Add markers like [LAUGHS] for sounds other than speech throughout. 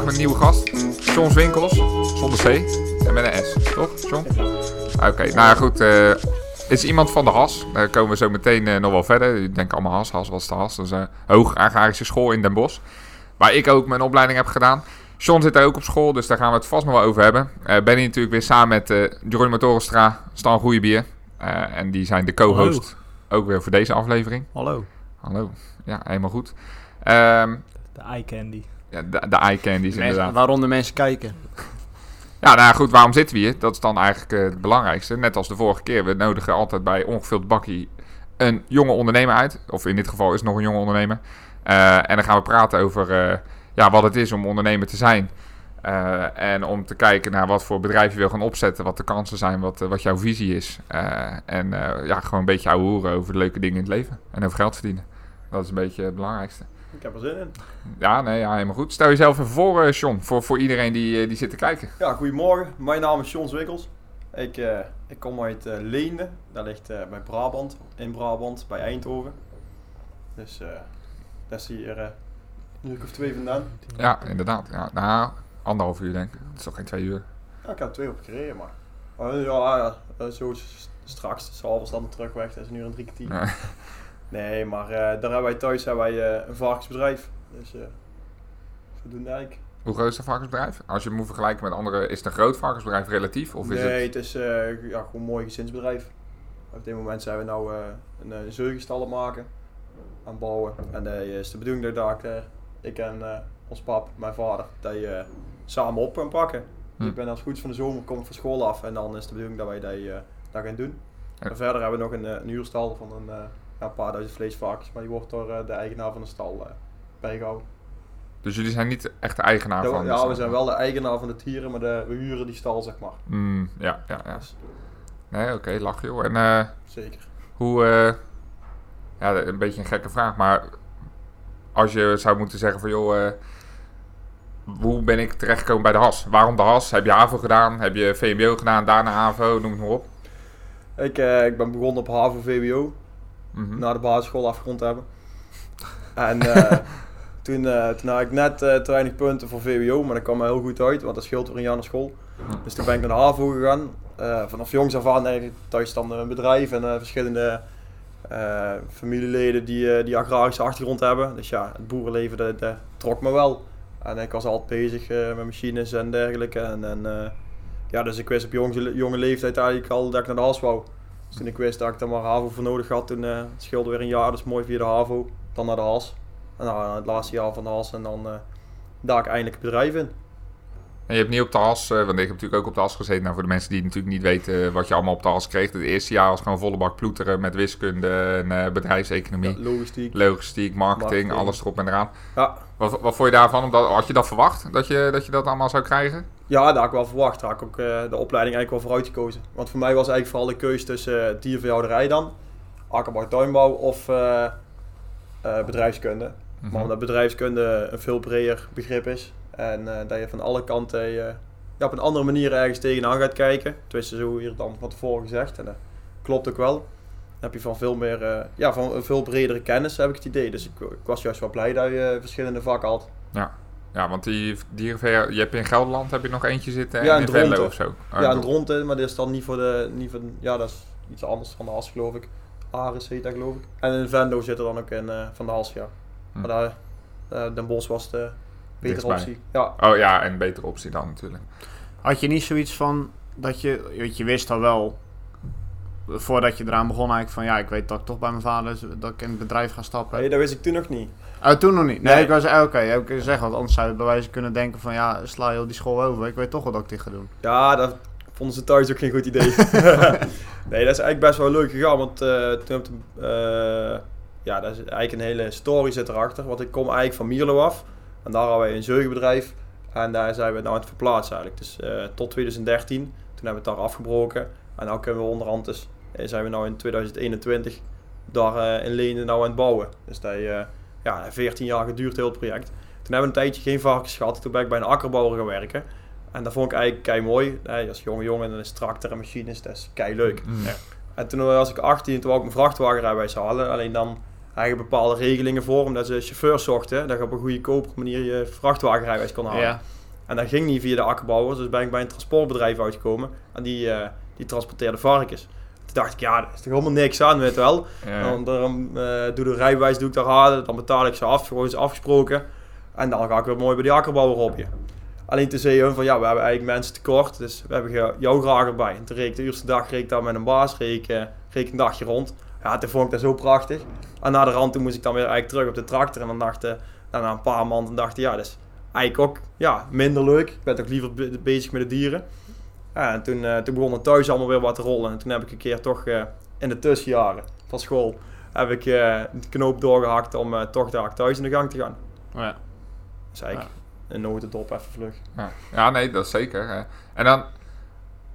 vandaag met een nieuwe gast. John Winkels, zonder C en met een S, toch John? Oké, nou ja, goed. eh is iemand van de HAS. Daar komen we zo meteen eh, nog wel verder. Ik denk allemaal HAS, HAS was de HAS. Dat is een hoog agrarische school in Den Bosch. Waar ik ook mijn opleiding heb gedaan. John zit er ook op school, dus daar gaan we het vast nog wel over hebben. Eh ben hier natuurlijk weer samen met eh Jeroen Torenstra, Stan Goeiebier. Eh en die zijn de co-host ook weer voor deze aflevering. Hallo. Hallo. Ja, helemaal goed. Ehm, De eye candy. Ja, de, de eye candies inderdaad. Waaronder mensen kijken. Ja, nou goed, waarom zitten we hier? Dat is dan eigenlijk eh, het belangrijkste. Net als de vorige keer. We nodigen altijd bij Ongevuld Bakkie een jonge ondernemer uit. Of in dit geval is het nog een jonge ondernemer. Eh, en dan gaan we praten over eh, ja, wat het is om ondernemer te zijn. En om te kijken naar wat voor bedrijf je wil gaan opzetten. Wat de kansen zijn, wat, wat jouw visie is. En ja, gewoon een beetje ouwe hoeren over de leuke dingen in het leven. En over geld verdienen. Dat is een beetje het belangrijkste. Ik heb er zin in. Ja, nee, ja, helemaal goed. Stel jezelf even voor, eh, John. Voor, voor iedereen die, eh, die zit te kijken. Ja, goedemorgen. Mijn naam is John Zwikkels. Ik, eh, ik kom uit Leende. Dat ligt bij Brabant, in Brabant, bij Eindhoven. Dus eh dat is hier een uur of twee vandaan. Ja, inderdaad. Ja, nou, anderhalf uur denk ik. Het is toch geen twee uur? Ja, ik heb twee op gereden, maar... Ja, zo straks, s'avonds dan terugweg, dat is een uur en drie kwartier. Nee, maar eh, daar hebben wij thuis hebben wij, eh, een varkensbedrijf. Dus eh zodoende eigenlijk. Hoe groot is een varkensbedrijf? Als je het moet vergelijken met andere, is het een groot varkensbedrijf relatief? Of is nee, het... het, is eh, ja, gewoon een mooi gezinsbedrijf. Op dit moment zijn we nou eh, een, zeugenstal aan het maken, aan het bouwen. En dat is de bedoeling dat ik, eh, ik en eh, ons pap, mijn vader, dat eh, samen op gaan pakken. Hm. ik ben als goed is van de zomer, kom ik van school af en dan is de bedoeling dat wij dat, eh, dat gaan doen. En verder hebben we nog een, eh, een huurstal van een, eh, ja, een paar duizend vleesvarkens, maar die wordt door eh, de eigenaar van de stal eh, bijgehouden. Dus jullie zijn niet echt de eigenaar Ja, van... ja, we zijn wel de eigenaar van de dieren, maar de, we huren die stal zeg maar. Mm, ja, ja, ja. Dus, Nee, oké, lach joh. En eh, zeker. hoe... eh, ja, een beetje een gekke vraag, maar... Als je zou moeten zeggen van joh... hoe ben ik terechtgekomen bij de HAS? Waarom de HAS? Heb je HAVO gedaan? Heb je VMBO gedaan? Daarna HAVO? Noem het maar op. Ik, eh, ik ben begonnen op HAVO-VWO, Mhm. na de basisschool afgerond hebben. [LAUGHS] En eh, toen, eh, toen had ik net eh, te weinig punten voor VWO, maar dat kwam me heel goed uit, want dat scheelt weer een jaar naar school. Dus toen ben ik naar de HAVO gegaan. Vanaf jongs af aan eigenlijk thuis dan een bedrijf en verschillende familieleden die, die agrarische achtergrond hebben. Dus ja, het boerenleven dat, dat trok me wel. En ik was altijd bezig met machines en dergelijke. En, en ja, dus ik wist op jonge, jonge leeftijd eigenlijk al dat ik naar de HAS wou. Dus toen ik wist dat ik daar maar HAVO voor nodig had, toen eh scheelde weer een jaar, dus mooi via de HAVO, dan naar de HAS. En dan het laatste jaar van de HAS en dan eh daar ik eindelijk het bedrijf in. En je hebt niet op de HAS, eh, want ik heb natuurlijk ook op de HAS gezeten. Nou, voor de mensen die natuurlijk niet weten eh, wat je allemaal op de HAS kreeg. Het eerste jaar was gewoon volle bak ploeteren met wiskunde en eh, bedrijfseconomie. Ja, logistiek. Logistiek, marketing, Marketing. alles erop en eraan. Ja, Wat, wat vond je daarvan? Omdat, had je dat verwacht, dat je, dat je dat allemaal zou krijgen? Ja, daar had ik wel verwacht. Daar had ik ook eh, de opleiding eigenlijk wel voor uitgekozen. Want voor mij was eigenlijk vooral de keuze tussen uh, dierveehouderij dan, akkerbouw, tuinbouw of eh, eh, bedrijfskunde. Mhm. Maar omdat bedrijfskunde een veel breder begrip is. En eh, dat je van alle kanten eh, ja, op een andere manier ergens tegenaan gaat kijken. Tenminste, zo hier dan van tevoren gezegd. En dat klopt ook wel. Dan heb je van veel meer, eh, ja, van een veel bredere kennis, heb ik het idee. Dus ik, ik was juist wel blij dat je verschillende vakken had. Ja, want die dierenveer, je hebt in Gelderland heb je nog eentje zitten en Ja, in in. Venlo of zo. Oh, ja, een Dron- dronten, maar dat is dan niet voor de, niet voor, ja, dat is iets anders van de has, geloof ik. Aris heet dat, geloof ik. En in Vendo zit er dan ook in eh, van de has, ja. Hm. Maar daar, eh, Den Bosch was de betere optie. Ja, Oh ja, en een betere optie dan natuurlijk. Had je niet zoiets van dat je, want je wist al wel voordat je eraan begon eigenlijk van ja, ik weet dat ik toch bij mijn vader dat ik in het bedrijf ga stappen. nee, dat wist ik toen nog niet. Oh, toen nog niet. Nee, Nee. ik was eh, oké, heb ik gezegd, want anders zou je bij wijze kunnen denken van ja, sla heel die school over. Ik weet toch wel dat ik dit ga doen. Ja, dat vonden ze thuis ook geen goed idee. [LAUGHS] [LAUGHS] nee, dat is eigenlijk best wel leuk gegaan, want eh, toen heb ik, eh, ja, dat is eigenlijk een hele story zit erachter. Want ik kom eigenlijk van Mierlo af en daar hadden wij een zeugenbedrijf en daar zijn we nou aan het verplaatsen eigenlijk. Dus tot 2013, toen hebben we het daar afgebroken en nu kunnen we onderhand dus, zijn we nou in 2021 daar eh, in Leenen nou aan het bouwen. Dus dat eh, ja, 14 jaar geduurd heel het project. Toen hebben we een tijdje geen varkens gehad, toen ben ik bij een akkerbouwer gaan werken. En dat vond ik eigenlijk kei mooi. Nee, als jonge jongen, dan is tractor en machines, dat is kei leuk. Mm. En toen was ik 18, toen wou ik mijn vrachtwagenrijbewijs halen. Alleen dan eigenlijk bepaalde regelingen voor, omdat ze chauffeurs zochten, dat je op een goedkope manier je vrachtwagenrijwijs kon halen. Ja. En dat ging niet via de akkerbouwers, dus ben ik bij een transportbedrijf uitgekomen en die, eh, die transporteerde varkens. Toen dacht ik, ja, dat is toch helemaal niks aan, weet wel. Ja. Dan, dan eh, doe de rijbewijs doe ik daar halen, dan betaal ik ze af, gewoon is afgesproken. En dan ga ik weer mooi bij die akkerbouwer op je. Alleen toen zei hun van ja, we hebben eigenlijk mensen tekort, dus we hebben jou graag erbij. En toen reed ik de eerste dag reed ik daar met een baas, reed ik, eh, ik een dagje rond. Ja, toen vond ik dat zo prachtig. En na de rand toen moest ik dan weer eigenlijk terug op de tractor. En dan dachten, nou, na een paar maanden dachten ja, dat is eigenlijk ook ja, minder leuk. Ik ben toch liever be- bezig met de dieren. Ja, en toen, eh, toen begon het thuis allemaal weer wat te rollen. En toen heb ik een keer toch eh, in de tussenjaren van school heb ik eh, de knoop doorgehakt om toch daar thuis in de gang te gaan. Ja. Dus eigenlijk een notendop even vlug. Ja. ja, nee, dat is zeker. hè. En dan,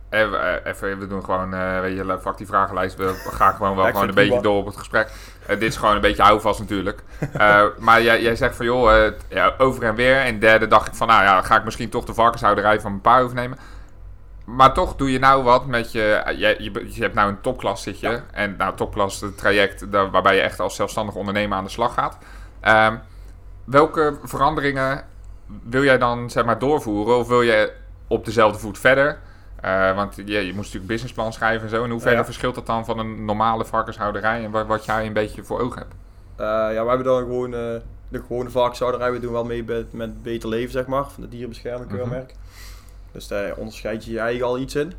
even, even, we doen gewoon, eh weet je, fuck die vragenlijst. We [LAUGHS] gaan gewoon wel Ja, gewoon een beetje door op het gesprek. Dit is gewoon een beetje houvast natuurlijk. [LAUGHS] Maar jij, jij zegt van, joh, ja, over en weer. En derde dacht ik van, nou ja, ga ik misschien toch de varkenshouderij van mijn pa overnemen. Maar toch doe je nou wat met je... eh, Je, je, je hebt nou een topklas zit je. En nou, topklas, het traject daar, waarbij je echt als zelfstandig ondernemer aan de slag gaat. Ehm, welke veranderingen wil jij dan zeg maar doorvoeren? Of wil je op dezelfde voet verder? Eh, want je, je moest natuurlijk businessplan schrijven en zo. In hoeverre Ja. verschilt dat dan van een normale varkenshouderij? En wat, wat jij een beetje voor ogen hebt? Eh, ja, we hebben dan gewoon de gewone varkenshouderij. We doen wel mee met, met Beter Leven, zeg maar, van de dierenbescherming Mhm. keurmerk. Dus daar onderscheid je je eigen al iets in.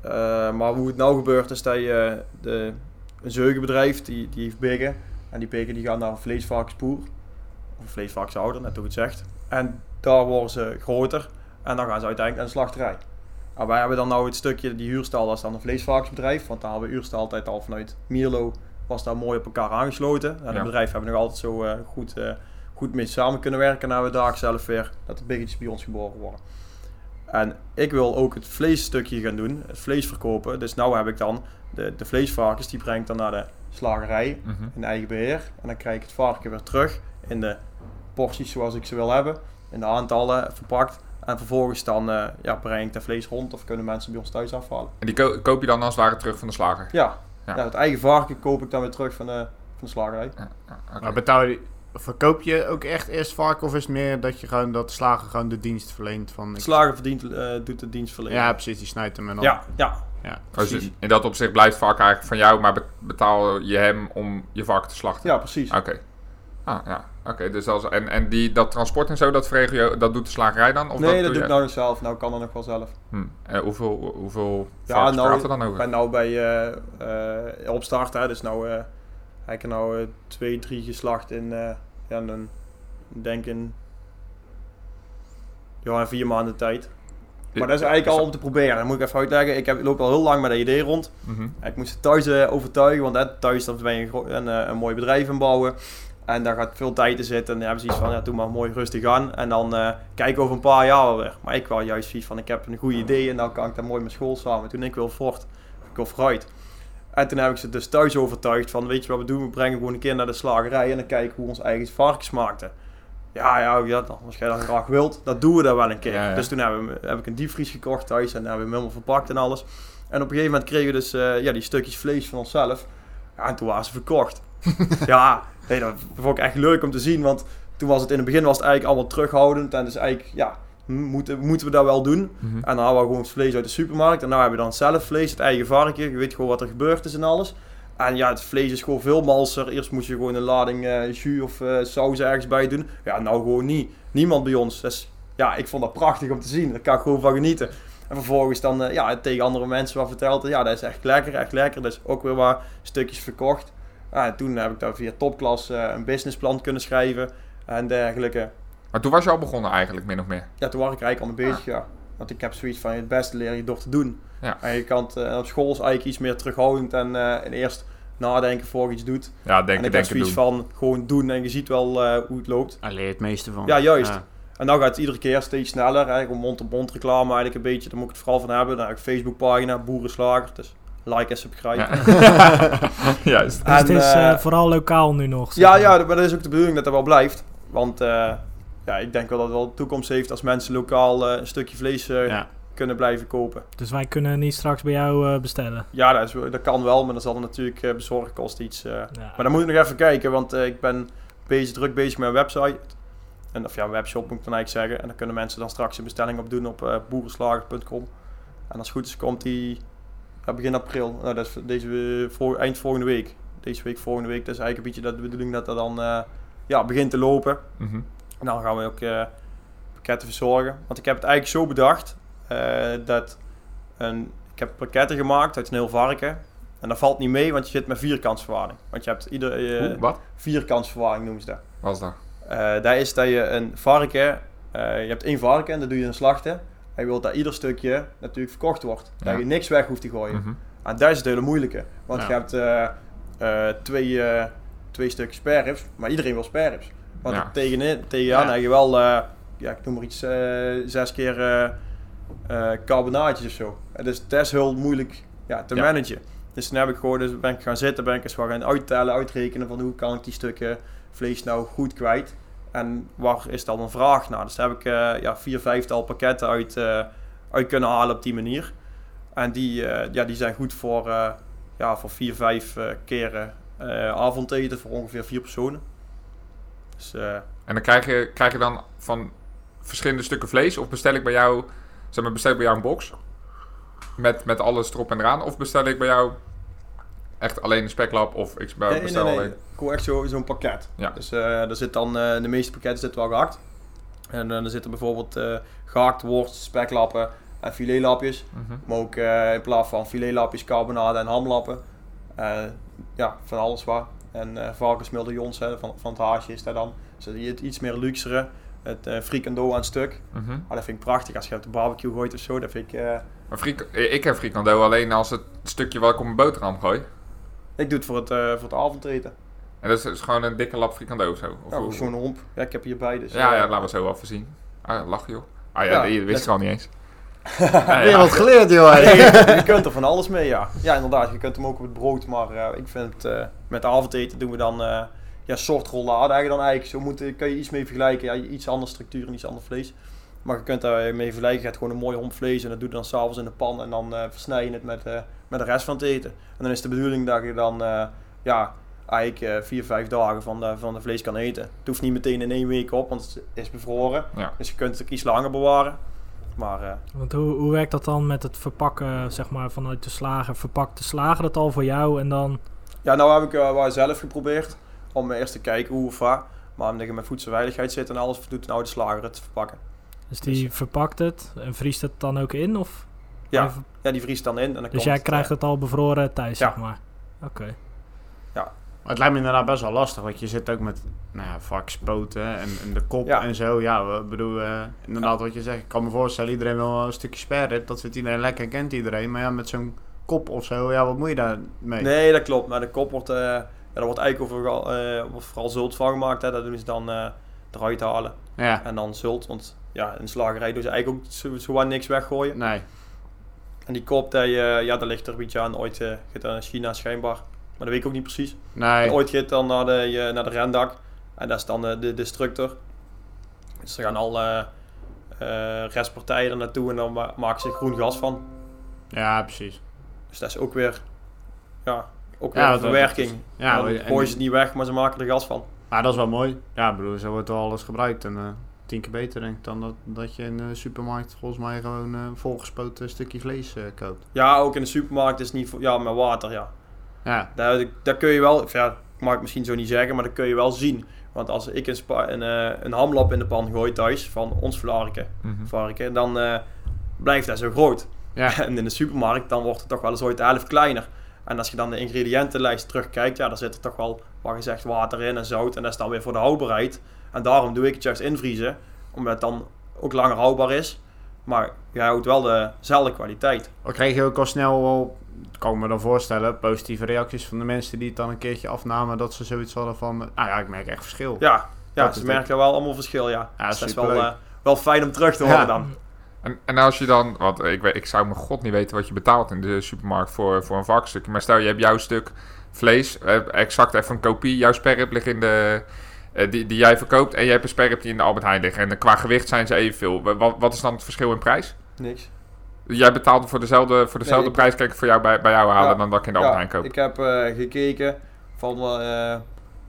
Eh, maar hoe het nou gebeurt is dat je de, een zeugenbedrijf, die, die heeft biggen. En die biggen die gaan naar een vleesvarkenspoer. Of een vleesvarkenshouder, net hoe het zegt. En daar worden ze groter. En dan gaan ze uiteindelijk naar de slachterij. Maar wij hebben dan nou het stukje, die huurstal, dat is dan een vleesvarkensbedrijf. Want daar hebben we huurstal altijd al vanuit Mierlo was daar mooi op elkaar aangesloten. En het Ja. bedrijf hebben nog altijd zo eh, goed, eh, goed mee samen kunnen werken. En hebben we daar zelf weer dat de biggetjes bij ons geboren worden. En ik wil ook het vleesstukje gaan doen, het vlees verkopen. Dus nu heb ik dan de, de vleesvarkens, die breng ik dan naar de slagerij Mhm. in eigen beheer. En dan krijg ik het varken weer terug in de porties zoals ik ze wil hebben. In de aantallen verpakt. En vervolgens dan eh, ja, breng ik dat vlees rond of kunnen mensen bij ons thuis afhalen. En die ko- koop je dan als het ware terug van de slager? Ja, Ja. ja. het eigen varken koop ik dan weer terug van de, van de slagerij. Ja, ja, oké. Maar betaal je, verkoop je ook echt eerst varken of is het meer dat je gewoon dat de slager gewoon de dienst verleent van... Ik- slager verdient, eh, doet de dienstverlening. Ja, precies, die snijdt hem en dan... ja, ja. ja. Precies. dus in dat opzicht blijft varken eigenlijk van jou, maar be- betaal je hem om je varken te slachten? ja precies. Oké. Ah, ja. Oké, dus als, en, en die, dat transport en zo, dat verregel je, dat doet de slagerij dan? Of nee, dat, doe doe ik je- nou nog zelf. Nou kan dat nog wel zelf. Hm. En hoeveel, hoeveel Ja, nou, praten we dan over? ben nou bij eh, eh, opstart, hè, dus nou eh heb ik er nou eh, twee, drie geslacht in, eh ja, een, ik denk in, ja, in vier maanden tijd. Maar dat is eigenlijk al om te proberen. Dat moet ik even uitleggen. Ik heb, loop al heel lang met dat idee rond. Mhm. Ik moest het thuis eh, overtuigen, want hè, thuis dan ben je een, eh, een mooi bedrijf in bouwen. En daar gaat veel tijd in zitten. En dan hebben ze iets van, ja, doe maar mooi rustig aan. En dan eh kijken over een paar jaar weer. Maar ik wel juist zoiets van, ik heb een goed idee en dan kan ik dat mooi met school samen. Toen ik wil voort, ik wil vooruit. En toen heb ik ze dus thuis overtuigd van, weet je wat we doen? We brengen gewoon een keer naar de slagerij en dan kijken hoe ons eigen varkens maakten. Ja, ja, ja als jij dat graag wilt, dat doen we dat wel een keer. Ja, ja. Dus toen hebben we, heb ik een diepvries gekocht thuis en hebben we hem helemaal verpakt en alles. En op een gegeven moment kregen we dus eh, ja, die stukjes vlees van onszelf. Ja, en toen waren ze verkocht. [LAUGHS] ja, nee, dat vond ik echt leuk om te zien. Want toen was het in het begin was het eigenlijk allemaal terughoudend. En dus eigenlijk, ja, moeten, moeten we dat wel doen? Mhm. En dan hadden we gewoon het vlees uit de supermarkt. En nu hebben we dan zelf vlees, het eigen varken. Je weet gewoon wat er gebeurd is en alles. En ja, het vlees is gewoon veel malser. Eerst moest je gewoon een lading eh jus of eh, saus ergens bij doen. Ja, nou gewoon niet. Niemand bij ons. Dus ja, ik vond dat prachtig om te zien. Daar kan ik gewoon van genieten. En vervolgens dan eh, ja, tegen andere mensen wat verteld. Ja, dat is echt lekker, echt lekker. Dus ook weer wat stukjes verkocht. Ja, en toen heb ik daar via topklas een businessplan kunnen schrijven. En dergelijke. Maar toen was je al begonnen eigenlijk, min of meer. Ja, toen was ik eigenlijk al mee bezig, ja. Want ik heb zoiets van, het beste leer je door te doen. Ja. En je kan eh, op school is eigenlijk iets meer terughoudend en, eh, en eerst nadenken voor je iets doet. Ja, en denken, ik heb zoiets doen. van, gewoon doen en je ziet wel eh, hoe het loopt. Daar leer je het meeste van. Ja, juist. Ja. En nou gaat het iedere keer steeds sneller. Hè. Gewoon mond-op-mond reclame eigenlijk een beetje. Daar moet ik het vooral van hebben. Dan heb ik een Facebookpagina, Boerenslager. Dus like en subscribe. Ja. [LAUGHS] Juist. Dus het En, is vooral lokaal nu nog. Ja, maar. ja, maar dat is ook de bedoeling dat dat wel blijft. Want eh, ja, ik denk wel dat het wel toekomst heeft als mensen lokaal eh, een stukje vlees eh, Ja. kunnen blijven kopen. Dus wij kunnen niet straks bij jou eh, bestellen. Ja, dat, is, dat kan wel, maar dan zal er natuurlijk uh, bezorgkosten iets... Uh, Ja. Maar dan moet ik nog even kijken, want eh, ik ben bezig, druk bezig met een website. En, of ja, webshop moet ik dan eigenlijk zeggen. En dan kunnen mensen dan straks een bestelling op doen op eh boerenslager.com. En als het goed is komt die begin april. Nou, dat is deze, voor, eind volgende week. Deze week, volgende week. Dat is eigenlijk een beetje dat de bedoeling dat dat dan eh, ja, begint te lopen. Mhm. En dan gaan we ook eh, pakketten verzorgen. Want ik heb het eigenlijk zo bedacht eh, dat een, ik heb pakketten gemaakt uit een heel varken. En dat valt niet mee, want je zit met vierkantsverwarring. Want je hebt ieder Oeh, wat? vierkantsverwarring noemen ze dat. Wat is dat? Dat is dat je een varken, je hebt één varken en dat doe je een slachten. En je wilt dat ieder stukje natuurlijk verkocht wordt. Ja. Dat je niks weg hoeft te gooien. Mhm. En dat is het hele moeilijke. Want Ja. je hebt twee, twee stukjes sperrips, maar iedereen wil sperrips. Want Ja. tegenin, tegenaan heb je wel, eh, ja, ik noem maar iets, eh, zes keer eh carbonaatjes of zo. En dus dat is heel moeilijk ja, te managen. Dus toen heb ik gewoon, dus ben ik gaan zitten, ben ik eens wat gaan uittellen, uitrekenen van hoe kan ik die stukken vlees nou goed kwijt. En waar is dan een vraag naar? Dus daar heb ik ja, vier, vijftal pakketten uit, uit kunnen halen op die manier. En die, ja, die zijn goed voor, ja, voor vier, vijf keren avondeten voor ongeveer vier personen. Dus eh, En dan krijg je, krijg je dan van verschillende stukken vlees? Of bestel ik bij jou, zeg maar, bestel ik bij jou een box? Met, met alles erop en eraan? Of bestel ik bij jou echt alleen een speklap? Of ik nee, nee, bestel nee, alleen... Ik hoor echt zo- zo'n pakket. Ja. Dus eh er zit dan, eh, de meeste pakketten zitten wel gehakt. En er zitten bijvoorbeeld eh gehakt worst, speklappen en filetlapjes. Mhm. Maar ook eh, in plaats van filetlapjes, carbonade en hamlappen. Eh, ja, van alles wat. En eh varkensmedaillons hè, van, van het haasje is daar dan. Dus het iets meer luxere. Het eh frikando aan stuk. Mhm. Ah, dat vind ik prachtig. Als je op de barbecue gooit of zo, dat vind ik... eh, Maar frik, ik heb frikando alleen als het stukje wat ik op mijn boterham gooi. ik doe het voor het, voor het avondeten. En dat is, is gewoon een dikke lap frikando of zo. Of Ja, zo'n romp. Ja, ik heb hierbij dus. ja, ja, laten we zo even zien. Ah, lach joh. Ah ja, Ja, wist ik al niet eens. Heb je wat geleerd, joh? [LAUGHS] Je kunt er van alles mee, ja. Ja, inderdaad. Je kunt hem ook op het brood, maar eh, ik vind het, eh, met avondeten doen we dan eh ja, soort rollade eigenlijk dan eigenlijk. Zo moet, kan je iets mee vergelijken. Ja, iets andere structuur en iets ander vlees. Maar je kunt daar mee vergelijken. Je hebt gewoon een mooi homp vlees en dat doe je dan s'avonds in de pan en dan versnij je het met, met de rest van het eten. En dan is de bedoeling dat je dan ja, eigenlijk vier, vijf dagen van de, van de vlees kan eten. Het hoeft niet meteen in één week op, want het is bevroren. Ja. Dus je kunt het ook iets langer bewaren. Maar eh, Want hoe, hoe werkt dat dan met het verpakken, zeg maar, vanuit de slager? Verpakt de slager dat al voor jou en dan... Ja, nou heb ik uh, wel zelf geprobeerd om eerst te kijken hoe of wat. Maar omdat je met voedselveiligheid zit en alles, doet nou de slager het verpakken. Dus die verpakt het en vriest het dan ook in? Of Ja, ja die vriest dan in. En dan dus komt jij het, krijgt eh, het al bevroren thuis, ja. zeg maar? Oké. Maar het lijkt me inderdaad best wel lastig, want je zit ook met nou ja, vakjespoten en, en de kop Ja. en zo. Ja, we bedoel, eh, inderdaad wat je zegt. Ik kan me voorstellen, iedereen wil een stukje sperrip. Dat vindt iedereen lekker, kent iedereen. Maar ja, met zo'n kop of zo, ja, wat moet je daarmee? Nee, dat klopt. Maar de kop wordt, eh ja, daar wordt eigenlijk overal, eh, vooral zult van gemaakt. Hè. Dat doen ze dan eh, eruit halen. Ja, En dan zult, want ja, in slagerij doen ze eigenlijk ook zo, niks weggooien. nee. En die kop, die, eh, ja, dat ligt er een beetje aan. Ooit eh, dat naar China schijnbaar. Maar dat weet ik ook niet precies. Nee. Ooit gaat dan naar de, eh, naar de rendak. En dat is dan eh, de destructor. Dus er gaan al eh, eh, restpartijen er naartoe en dan ma- maken ze groen gas van. Ja, precies. Dus dat is ook weer, ja, ook Ja, weer een dat- verwerking. is- ja, dan en- gooien ze het niet weg, maar ze maken er gas van. Maar dat is wel mooi. Ja, bedoel, zo wordt wel alles gebruikt. En tien keer beter denk ik dan dat, dat je in de supermarkt volgens mij gewoon een volgespoten stukje vlees koopt. Ja, ook in de supermarkt is het niet, voor- ja, met water, ja. Ja, Daar, daar kun je wel, ja, mag ik misschien zo niet zeggen, maar dat kun je wel zien. Want als ik een, spa, een, eh, een hamlap in de pan gooi thuis, van ons varken, varken dan eh, blijft dat zo groot. ja. [LAUGHS] En in de supermarkt, dan wordt het toch wel eens ooit de helft kleiner. En als je dan de ingrediëntenlijst terugkijkt, ja, dan zit er toch wel, wat gezegd, water in en zout. En dat is dan weer voor de houdbaarheid. En daarom doe ik het juist invriezen, omdat het dan ook langer houdbaar is. Maar je houdt wel dezelfde kwaliteit. Maar kreeg je ook al snel wel, kan ik me dan voorstellen, positieve reacties van de mensen die het dan een keertje afnamen. Dat ze zoiets hadden van, nou ja, ik merk echt verschil. Ja, ja Dat ze merken wel allemaal verschil, ja. Ja, dus dat is wel, eh, wel fijn om terug te horen Ja. dan. En, en als je dan, want ik, weet, ik zou mijn god niet weten wat je betaalt in de supermarkt voor, voor een varkensstukje. Maar stel je hebt jouw stuk vlees, eh, exact even een kopie, jouw sperrip ligt in de, eh, die, die jij verkoopt. En je hebt een sperrip die in de Albert Heijn ligt. En qua gewicht zijn ze evenveel. Wa- Wat, wat is dan het verschil in prijs? Niks. Jij betaalde voor dezelfde, voor dezelfde Nee, ik- prijs, kijk ik voor jou bij, bij jou halen Ja. dan dat ik in de Albert Heijn koop. Ik heb eh, gekeken van eh,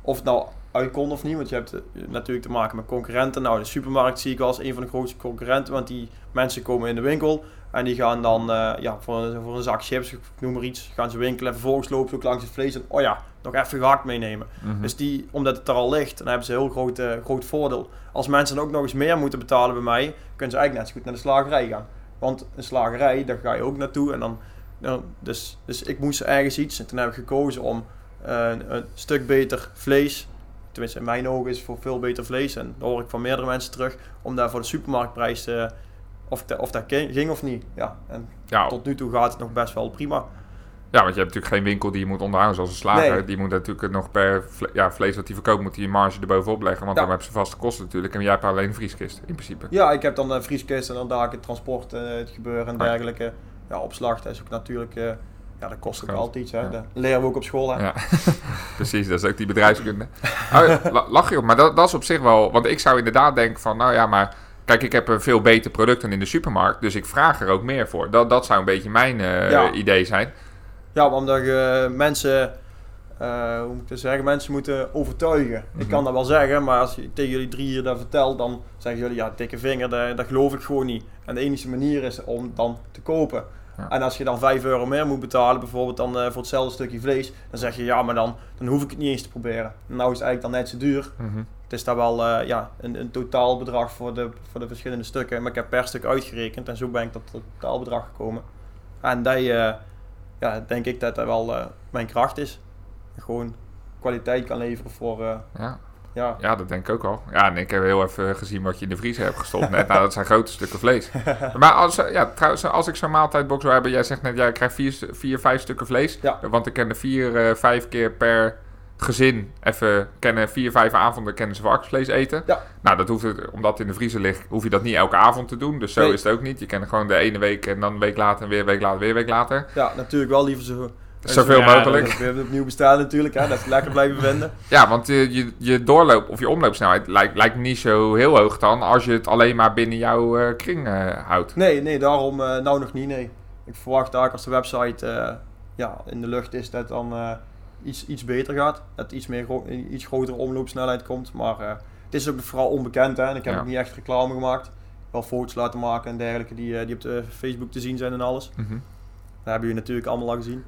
of het nou uit kon of niet. Want je hebt eh, natuurlijk te maken met concurrenten. Nou, de supermarkt zie ik als een van de grootste concurrenten. Want die mensen komen in de winkel. En die gaan dan ja, voor, een, voor een zak chips, ik noem maar iets, gaan ze winkelen. En vervolgens lopen ze ook langs het vlees. En oh ja, nog even gehakt meenemen. Mhm. Dus die, omdat het er al ligt, dan hebben ze een heel groot, groot voordeel. Als mensen dan ook nog eens meer moeten betalen bij mij, kunnen ze eigenlijk net zo goed naar de slagerij gaan. Want een slagerij, daar ga je ook naartoe. En dan, dus, dus ik moest ergens iets. En toen heb ik gekozen om eh, een, stuk beter vlees. Tenminste, in mijn ogen is het voor veel beter vlees. En dat hoor ik van meerdere mensen terug. Om daar voor de supermarktprijs, of, of dat ging ging of niet. Ja, en ja, tot nu toe gaat het nog best wel prima. Ja, want je hebt natuurlijk geen winkel die je moet onderhouden zoals een slager. Nee. Die moet natuurlijk nog per vle- ja, vlees wat hij verkoopt, moet hij een marge erbovenop leggen. Want Ja. dan hebben ze vaste kosten natuurlijk. En jij hebt alleen een vrieskist in principe. Ja, ik heb dan een vrieskist en dan daar het transport, eh, het gebeuren en dergelijke. Ja, opslag, dat is ook natuurlijk, eh, ja, dat kost ook altijd iets. Hè. Ja. Dat leren we ook op school. Hè. Ja, [LAUGHS] precies. Dat is ook die bedrijfskunde. Oh, la- lach je op, maar dat, dat is op zich wel... Want ik zou inderdaad denken van, nou ja, maar... Kijk, ik heb een veel beter product dan in de supermarkt. Dus ik vraag er ook meer voor. Dat, dat zou een beetje mijn eh, Ja. idee zijn. Ja, omdat je mensen, eh, hoe moet ik dat zeggen, mensen moeten overtuigen. Ik Mhm. kan dat wel zeggen, maar als je tegen jullie drie hier dat vertelt, dan zeggen jullie, ja, dikke vinger, dat, dat geloof ik gewoon niet. En de enige manier is om dan te kopen. Ja. En als je dan 5 euro meer moet betalen, bijvoorbeeld dan eh, voor hetzelfde stukje vlees, dan zeg je, ja, maar dan, dan hoef ik het niet eens te proberen. Nou is het eigenlijk dan net zo duur. Mhm. Het is daar wel eh, ja, een, een totaalbedrag voor de, voor de verschillende stukken. Maar ik heb per stuk uitgerekend en zo ben ik tot het totaalbedrag gekomen. En dat, ja, denk ik dat dat wel eh, mijn kracht is. Gewoon kwaliteit kan leveren voor, eh, Ja. ja. ja, dat denk ik ook al. Ja, en ik heb heel even gezien wat je in de vriezer hebt gestopt net. Nou, dat zijn grote stukken vlees. [LAUGHS] Maar als, ja, trouwens, als ik zo'n maaltijdbox zou hebben... Jij zegt net, jij krijgt vier, vier vijf stukken vlees. Ja. Want ik ken er vier, eh, vijf keer per gezin even kennen vier, vijf avonden kennen ze varkensvlees eten. Ja. Nou, dat hoeft het, omdat het in de vriezer ligt, hoef je dat niet elke avond te doen. Dus zo Nee. is het ook niet. Je kent gewoon de ene week en dan een week later en weer een week later, weer een week later. ja, natuurlijk wel liever zo... Zoveel ja, mogelijk. We opnieuw bestaan natuurlijk, hè, dat is lekker blijven vinden. [LAUGHS] Ja, want je, je doorloop of je omloopsnelheid lijkt, lijkt niet zo heel hoog dan als je het alleen maar binnen jouw eh, kring eh, houdt. Nee, nee, daarom eh, nou nog niet, nee. Ik verwacht daar als de website ja, in de lucht is dat dan iets, iets beter gaat. Dat iets, meer iets grotere omloopsnelheid komt. Maar eh, het is ook vooral onbekend hè. En ik heb Ja. ook niet echt reclame gemaakt. Wel foto's laten maken en dergelijke die, eh, die op de Facebook te zien zijn en alles. Mhm. Dat hebben jullie natuurlijk allemaal al gezien.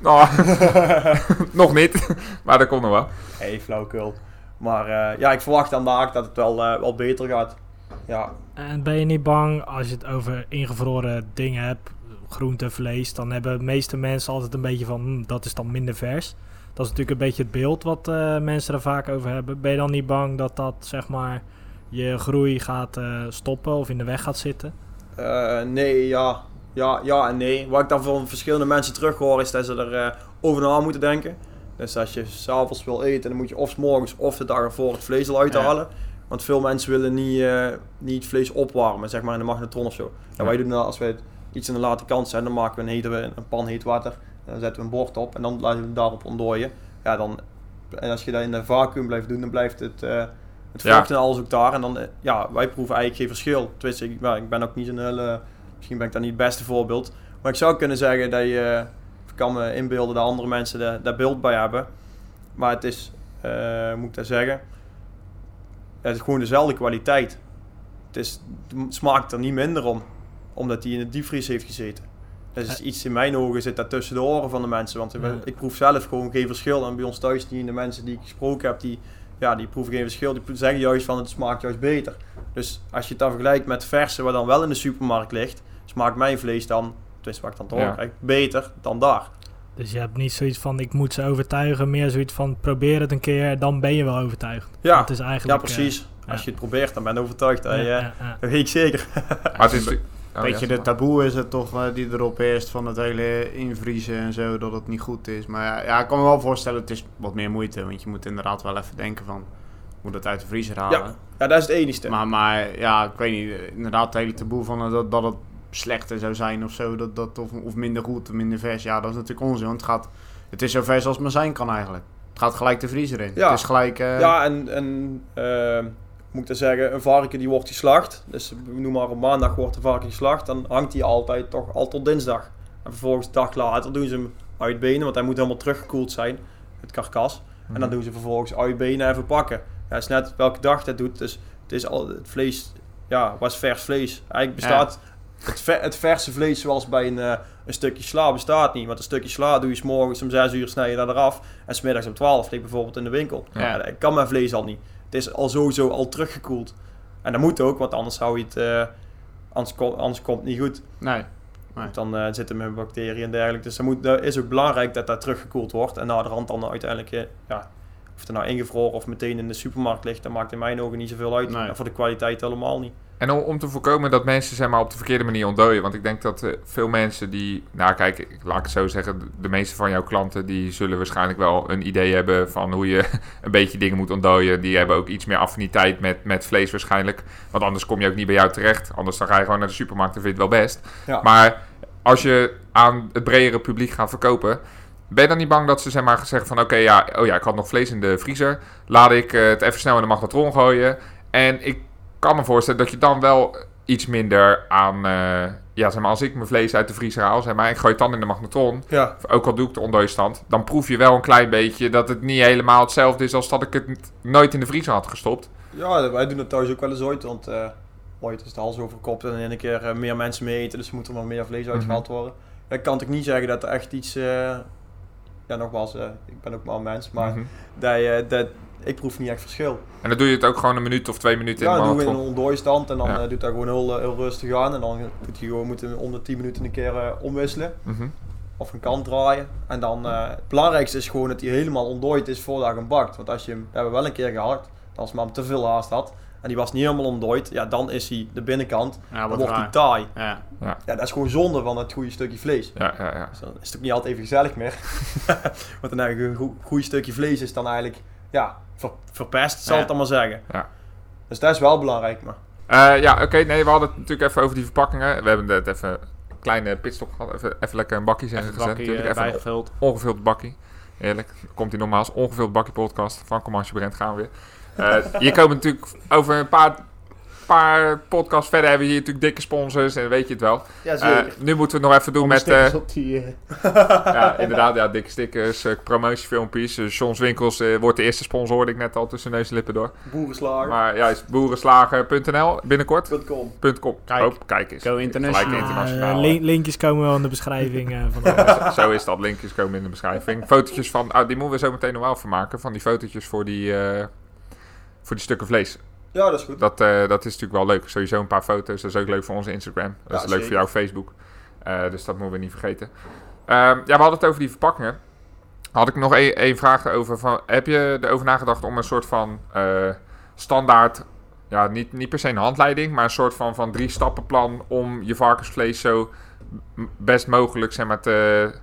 Nou, [LAUGHS] [LAUGHS] nog niet, [LAUGHS] maar dat komt nog wel. hey, flauwkul. Maar eh, ja, ik verwacht dan daar dat het wel, eh, wel beter gaat. Ja, En ben je niet bang als je het over ingevroren dingen hebt, groente, vlees, dan hebben de meeste mensen altijd een beetje van, hm, dat is dan minder vers. Dat is natuurlijk een beetje het beeld wat eh, mensen er vaak over hebben. Ben je dan niet bang dat dat, zeg maar, je groei gaat eh, stoppen of in de weg gaat zitten? Eh, nee, ja. ja. Ja en nee. Wat ik dan van verschillende mensen terug hoor, is dat ze er over na moeten denken. Dus als je s'avonds wil eten, dan moet je of 's morgens of de dag ervoor het vlees al uithalen. Want veel mensen willen niet, niet het vlees opwarmen, zeg maar in de magnetron of zo. Ja, Ja. wij doen dat als we het iets in de late kant zijn, dan maken we een, hete, een pan heet water. En dan zetten we een bord op en dan laten we het daarop ontdooien. Ja, dan, en als je dat in een vacuüm blijft doen, dan blijft het, eh het Ja. vocht en alles ook daar. En dan, eh, ja, wij proeven eigenlijk geen verschil. Tenminste, ik, ja, ik ben ook niet zo'n hele, misschien ben ik daar niet het beste voorbeeld. Maar ik zou kunnen zeggen dat je, ik kan me inbeelden dat andere mensen daar, daar beeld bij hebben. Maar het is, hoe moet ik dat zeggen? Het is gewoon dezelfde kwaliteit. Het, is, het smaakt er niet minder om, omdat die in de diepvries heeft gezeten. Dat is iets in mijn ogen zit dat tussen de oren van de mensen. Want ik- Ja. ik proef zelf gewoon geen verschil. En bij ons thuis, die de mensen die ik gesproken heb, die, ja, die proeven geen verschil. Die zeggen juist van het smaakt juist beter. Dus als je het dan vergelijkt met verse wat dan wel in de supermarkt ligt, smaakt mijn vlees dan, tenminste wat ik dan te horen Ja. krijg, beter dan daar. Dus je hebt niet zoiets van, ik moet ze overtuigen, meer zoiets van, probeer het een keer, dan ben je wel overtuigd. Ja, Dat is ja eigenlijk... precies. ja. Als je het probeert, dan ben je overtuigd. eh, Dat, je- ja, ja, ja. dat weet ik zeker. Maar het is... [LAUGHS] Oh, Weet ja, je, de taboe is het toch eh, die erop heerst van het hele invriezen en zo, dat het niet goed is. Maar ja, ja, ik kan me wel voorstellen, het is wat meer moeite. Want je moet inderdaad wel even denken van, moet het uit de vriezer halen. Ja, dat is het enigste. Maar, maar ja, ik weet niet, eh, inderdaad het hele taboe van eh, dat, dat het slechter zou zijn of zo, dat, dat, of, of minder goed, of minder vers. Ja, dat is natuurlijk onzin, want het, gaat, het is zo vers als het maar zijn kan eigenlijk. Het gaat gelijk de vriezer in. Ja. Het is gelijk... eh, Ja, en, en moet ik zeggen, een varken die wordt geslacht. Dus noem maar op maandag wordt de varken geslacht. Dan hangt hij altijd toch al tot dinsdag. En vervolgens een dag later doen ze hem uitbenen, want hij moet helemaal teruggekoeld zijn, het karkas. En dan doen ze vervolgens uitbenen en verpakken. Ja, het is net welke dag dat doet. Dus het is al het vlees, ja, was vers vlees. Eigenlijk bestaat het, ver- het verse vlees zoals bij een, eh, een stukje sla bestaat niet. Want een stukje sla doe je 's morgens om 6 uur snij je dat eraf. En smiddags om 12 ligt bijvoorbeeld in de winkel. Ja. Ja. dat kan mijn vlees al niet. Het is al sowieso al teruggekoeld. En dat moet ook, want anders zou je het... eh, anders, ko- anders komt het niet goed. Nee. Dan eh, zitten er met bacteriën en dergelijke. Dus dat, moet, dat is ook belangrijk dat dat teruggekoeld wordt. En na de rand dan uiteindelijk, eh, ja, of het nou ingevroren of meteen in de supermarkt ligt, dat maakt in mijn ogen niet zoveel uit. Nee. En voor de kwaliteit helemaal niet. En om, om te voorkomen dat mensen zeg maar, op de verkeerde manier ontdooien. Want ik denk dat eh, veel mensen die... Nou kijk, ik- laat ik het zo zeggen. de- meeste van jouw klanten die zullen waarschijnlijk wel een idee hebben van hoe je [LAUGHS] een beetje dingen moet ontdooien. Die hebben ook iets meer affiniteit met, met vlees waarschijnlijk. Want anders kom je ook niet bij jou terecht. Anders dan ga je gewoon naar de supermarkt en vind je het wel best. Ja. Maar als je aan het bredere publiek gaat verkopen... Ben je dan niet bang dat ze zeg maar, zeggen van... Oké, ja, oh ja, ik had nog vlees in de vriezer. Laat ik eh, het even snel in de magnetron gooien. En ik kan me voorstellen dat je dan wel iets minder aan... eh, ja, zeg maar, als ik mijn vlees uit de vriezer haal... Zeg maar, ik gooi het dan in de magnetron... Ja, Ook al doe ik de ontdooistand... Dan proef je wel een klein beetje dat het niet helemaal hetzelfde is... als dat ik het nooit in de vriezer had gestopt. ja wij doen het thuis ook wel eens ooit. Want eh, ooit is de hals overkopt en in een keer eh, meer mensen mee eten. Dus er moet er maar meer vlees uitgehaald worden. Ik kan natuurlijk niet zeggen dat er echt iets... ja, nogmaals, ik ben ook maar een mens. Maar Mhm. dat, dat, ik proef niet echt verschil. En dan doe je het ook gewoon een minuut of twee minuten Ja, in de dan doen we in een ontdooistand en dan Ja. eh, doet hij gewoon heel, eh, heel rustig aan. En dan doet hij gewoon, moeten om de 10 minuten een keer eh, omwisselen. Mhm. Of een kant draaien. En dan, eh, het belangrijkste is gewoon dat hij helemaal ontdooid is voordat je hem bakt. Want als je hem, dat hebben we wel een keer gehad, als maar hem te veel haast had. En die was niet helemaal ontdooid. Ja, dan is hij de binnenkant. Ja, dan wordt hij taai. Ja. Ja, dat is gewoon zonde van het goede stukje vlees. Ja, ja, ja. Dus dan is het ook niet altijd even gezellig meer. [LAUGHS] Want dan eigenlijk een stukje vlees is dan eigenlijk, ja, ver- verpest, zal ik dan maar zeggen. Ja. Dus dat is wel belangrijk, maar. Eh, ja, oké. nee, we hadden het natuurlijk even over die verpakkingen. We hebben net even een kleine pitstop gehad. Even, even lekker een zeggen Even gezet. bakkie, Natuurlijk eh, even bijgevuld. ongevuld bakkie. Heerlijk. Komt hij nogmaals. Ongevuld bakkie podcast. Van Comanche Brent gaan we weer. Eh, hier komen natuurlijk over een paar, paar podcasts verder. Hebben we hier natuurlijk dikke sponsors. En weet je het wel. Ja, Eh, nu moeten we het nog even doen met... eh, op die... eh, [LAUGHS] ja, inderdaad. Ja, dikke stickers, promotiefilmpjes. Uh, Johns Winkels eh, wordt de eerste sponsor, hoorde ik net al tussen neus en lippen door. Boerenslager. Maar ja, is boerenslager.nl binnenkort. .com. .com. Kijk. Oh, kijk eens. Go international. Internationaal. Link- linkjes komen wel in de beschrijving eh, van de [LAUGHS] Zo is dat. Linkjes komen in de beschrijving. Fotootjes van... Ah, die moeten we zo meteen nog wel van maken. Van die fotootjes voor die, eh, voor die stukken vlees. Ja, dat is goed. Dat, eh, dat is natuurlijk wel leuk. Sowieso een paar foto's. Dat is ook leuk voor onze Instagram. Dat Ja, is leuk voor jouw Facebook. Eh, dus dat moeten we niet vergeten. Ehm, ja, we hadden het over die verpakkingen. Had ik nog één één vraag over. Van, heb je erover nagedacht om een soort van eh, standaard... Ja, niet, niet per se een handleiding, maar een soort van, van drie stappenplan om je varkensvlees zo best mogelijk zeg maar, te,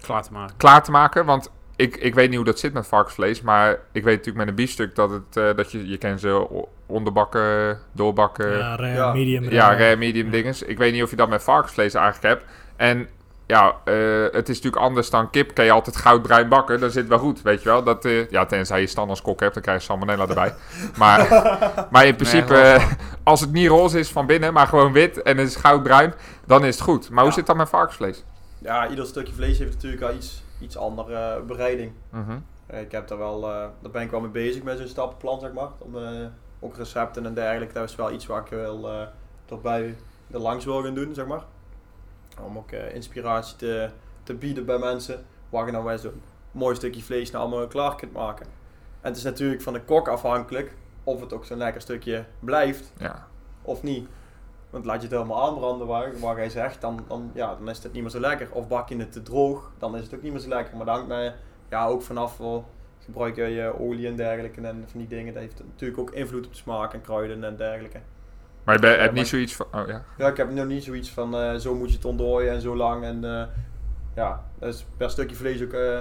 Klaar te maken. klaar te maken. Want ik, ik weet niet hoe dat zit met varkensvlees. Maar ik weet natuurlijk met een biefstuk dat, het, eh, dat je, je kent ze onderbakken, doorbakken. Ja, ja, rare, Ja. medium. rare, rare. medium dinges. Ik weet niet of je dat met varkensvlees eigenlijk hebt. En ja, eh, het is natuurlijk anders dan kip. Kan je altijd goudbruin bakken. Dan zit het wel goed, weet je wel. Dat, eh, ja, tenzij je stand als kok hebt, dan krijg je salmonella erbij. [LAUGHS] Maar, maar in principe, Nee, als het niet roze is van binnen, maar gewoon wit en het is goudbruin, dan is het goed. Maar hoe zit dat met varkensvlees? Ja, ieder stukje vlees heeft natuurlijk al iets, iets andere bereiding. Mhm. Eh, Ik heb daar wel, eh, daar ben ik wel mee bezig met zo'n stappenplan, zeg maar. Om, eh, ook recepten en dergelijke. Dat is wel iets waar ik wel eh erbij er langs wil gaan doen, zeg maar. Om ook inspiratie te, te bieden bij mensen. Waar je nou wel zo'n mooi stukje vlees nou allemaal klaar kunt maken. En het is natuurlijk van de kok afhankelijk of het ook zo'n lekker stukje blijft Ja. of niet. Want laat je het helemaal aanbranden waar, waar hij zegt, dan, dan, ja, dan is het niet meer zo lekker. Of bak je het te droog, dan is het ook niet meer zo lekker. Maar dan hangt mij ja, ook vanaf wel gebruik je olie en dergelijke en van die dingen. Dat heeft natuurlijk ook invloed op de smaak en kruiden en dergelijke. Maar je bent- hebt maar- niet zoiets van... Oh ja. Ja, ik heb nog niet zoiets van eh, zo moet je het ontdooien en zo lang. En eh, ja, dat is per stukje vlees ook eh,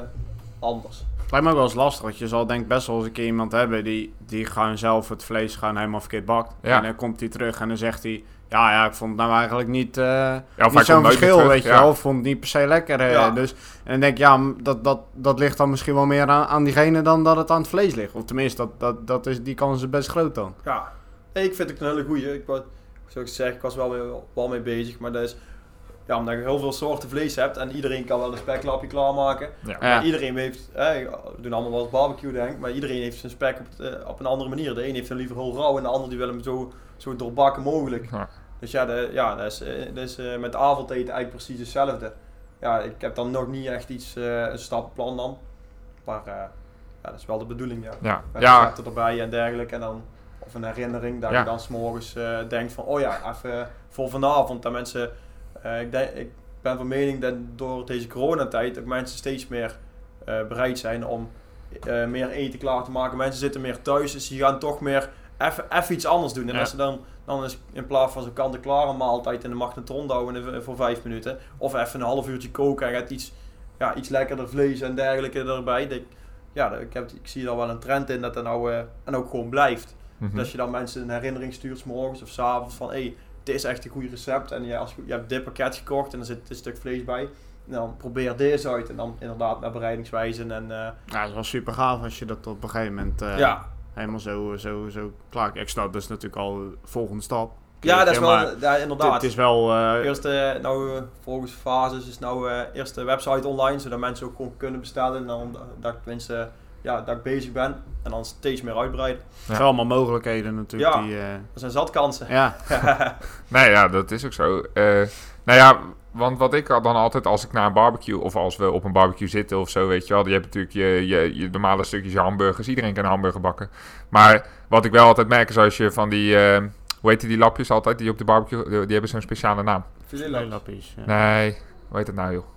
anders. Het lijkt me ook wel eens lastig, want je zal denk best wel eens een keer iemand hebben die, die gewoon zelf het vlees gewoon helemaal verkeerd bakt. Ja. En dan komt hij terug en dan zegt hij, ja, ja, ik vond het nou eigenlijk niet, eh Ja, of niet zo'n verschil, terug, weet je ja. wel. Ik vond het niet per se lekker. eh, Ja. dus, en dan denk ik, ja, dat, dat, dat ligt dan misschien wel meer aan, aan diegene dan dat het aan het vlees ligt. Of tenminste, dat, dat, dat is, die kans is best groot dan. Ja, ik vind het een hele goeie. Ik was, zoals ik zeg, ik was wel, mee, wel mee bezig. Maar dat is, ja, omdat je heel veel soorten vlees hebt en iedereen kan wel een speklapje klaarmaken. Ja. Ja. Iedereen heeft, we doen allemaal wel eens barbecue denk ik, maar iedereen heeft zijn spek op, eh, op een andere manier. De een heeft hem liever heel rauw en de ander die wil hem zo, zo doorbakken mogelijk. Dus ja, de, ja dat is, eh, dat is eh, met avondeten eigenlijk precies hetzelfde. Ja, ik heb dan nog niet echt iets, eh, een stappenplan dan. Maar ja, dat is wel de bedoeling, ja. Ja, Met ja, erbij en dergelijke. En dan, of een herinnering, dat Ja. je dan s'morgens denkt van, oh ja, even voor vanavond. Dat mensen, ik, denk, ik ben van mening dat door deze coronatijd ook mensen steeds meer bereid zijn om meer eten klaar te maken. Mensen zitten meer thuis, dus die gaan toch meer even even iets anders doen. En Ja. als ze dan, dan is in plaats van zo'n kant-en-klare maaltijd in de magnetron houden in- voor vijf minuten. Of even een half uurtje koken en gaat iets, ja, iets lekkerder vlees en dergelijke erbij. Dat, ja, ik, heb, ik zie daar wel een trend in dat dat nou eh, en ook gewoon blijft. mhm. Dat je dan mensen een herinnering stuurt, 's morgens of 's avonds van hé, hey, dit is echt een goed recept. En je, als, je je hebt dit pakket gekocht en er zit een stuk vlees bij. En dan probeer deze uit en dan inderdaad naar bereidingswijzen. En eh, Ja, het is wel super gaaf als je dat op een gegeven moment eh, ja, helemaal zo, zo, zo klaar. Ik snap, dat is natuurlijk al de volgende stap. ja, dat is wel, ja, inderdaad. Het is wel... eh, Eerst, eh, nou, volgens fases is nou eh, eerst de website online, zodat mensen ook gewoon kunnen bestellen. En dan dat ik tenminste, ja, dat ik bezig ben. En dan steeds meer uitbreiden. het zijn allemaal mogelijkheden natuurlijk. Ja. Die, eh, Er zijn zat kansen. ja. [LAUGHS] Nee, ja, dat is ook zo. Eh, nou ja, want wat ik dan altijd als ik naar een barbecue of als we op een barbecue zitten of zo, weet je wel. Je hebt natuurlijk je, je, je normale stukjes je hamburgers. Iedereen kan hamburger bakken. Maar wat ik wel altijd merk is als je van die, eh, hoe heet die lapjes altijd, die op de barbecue, die hebben zo'n speciale naam. Filetlapjes, Lapjes, ja. Nee, hoe heet het nou joh?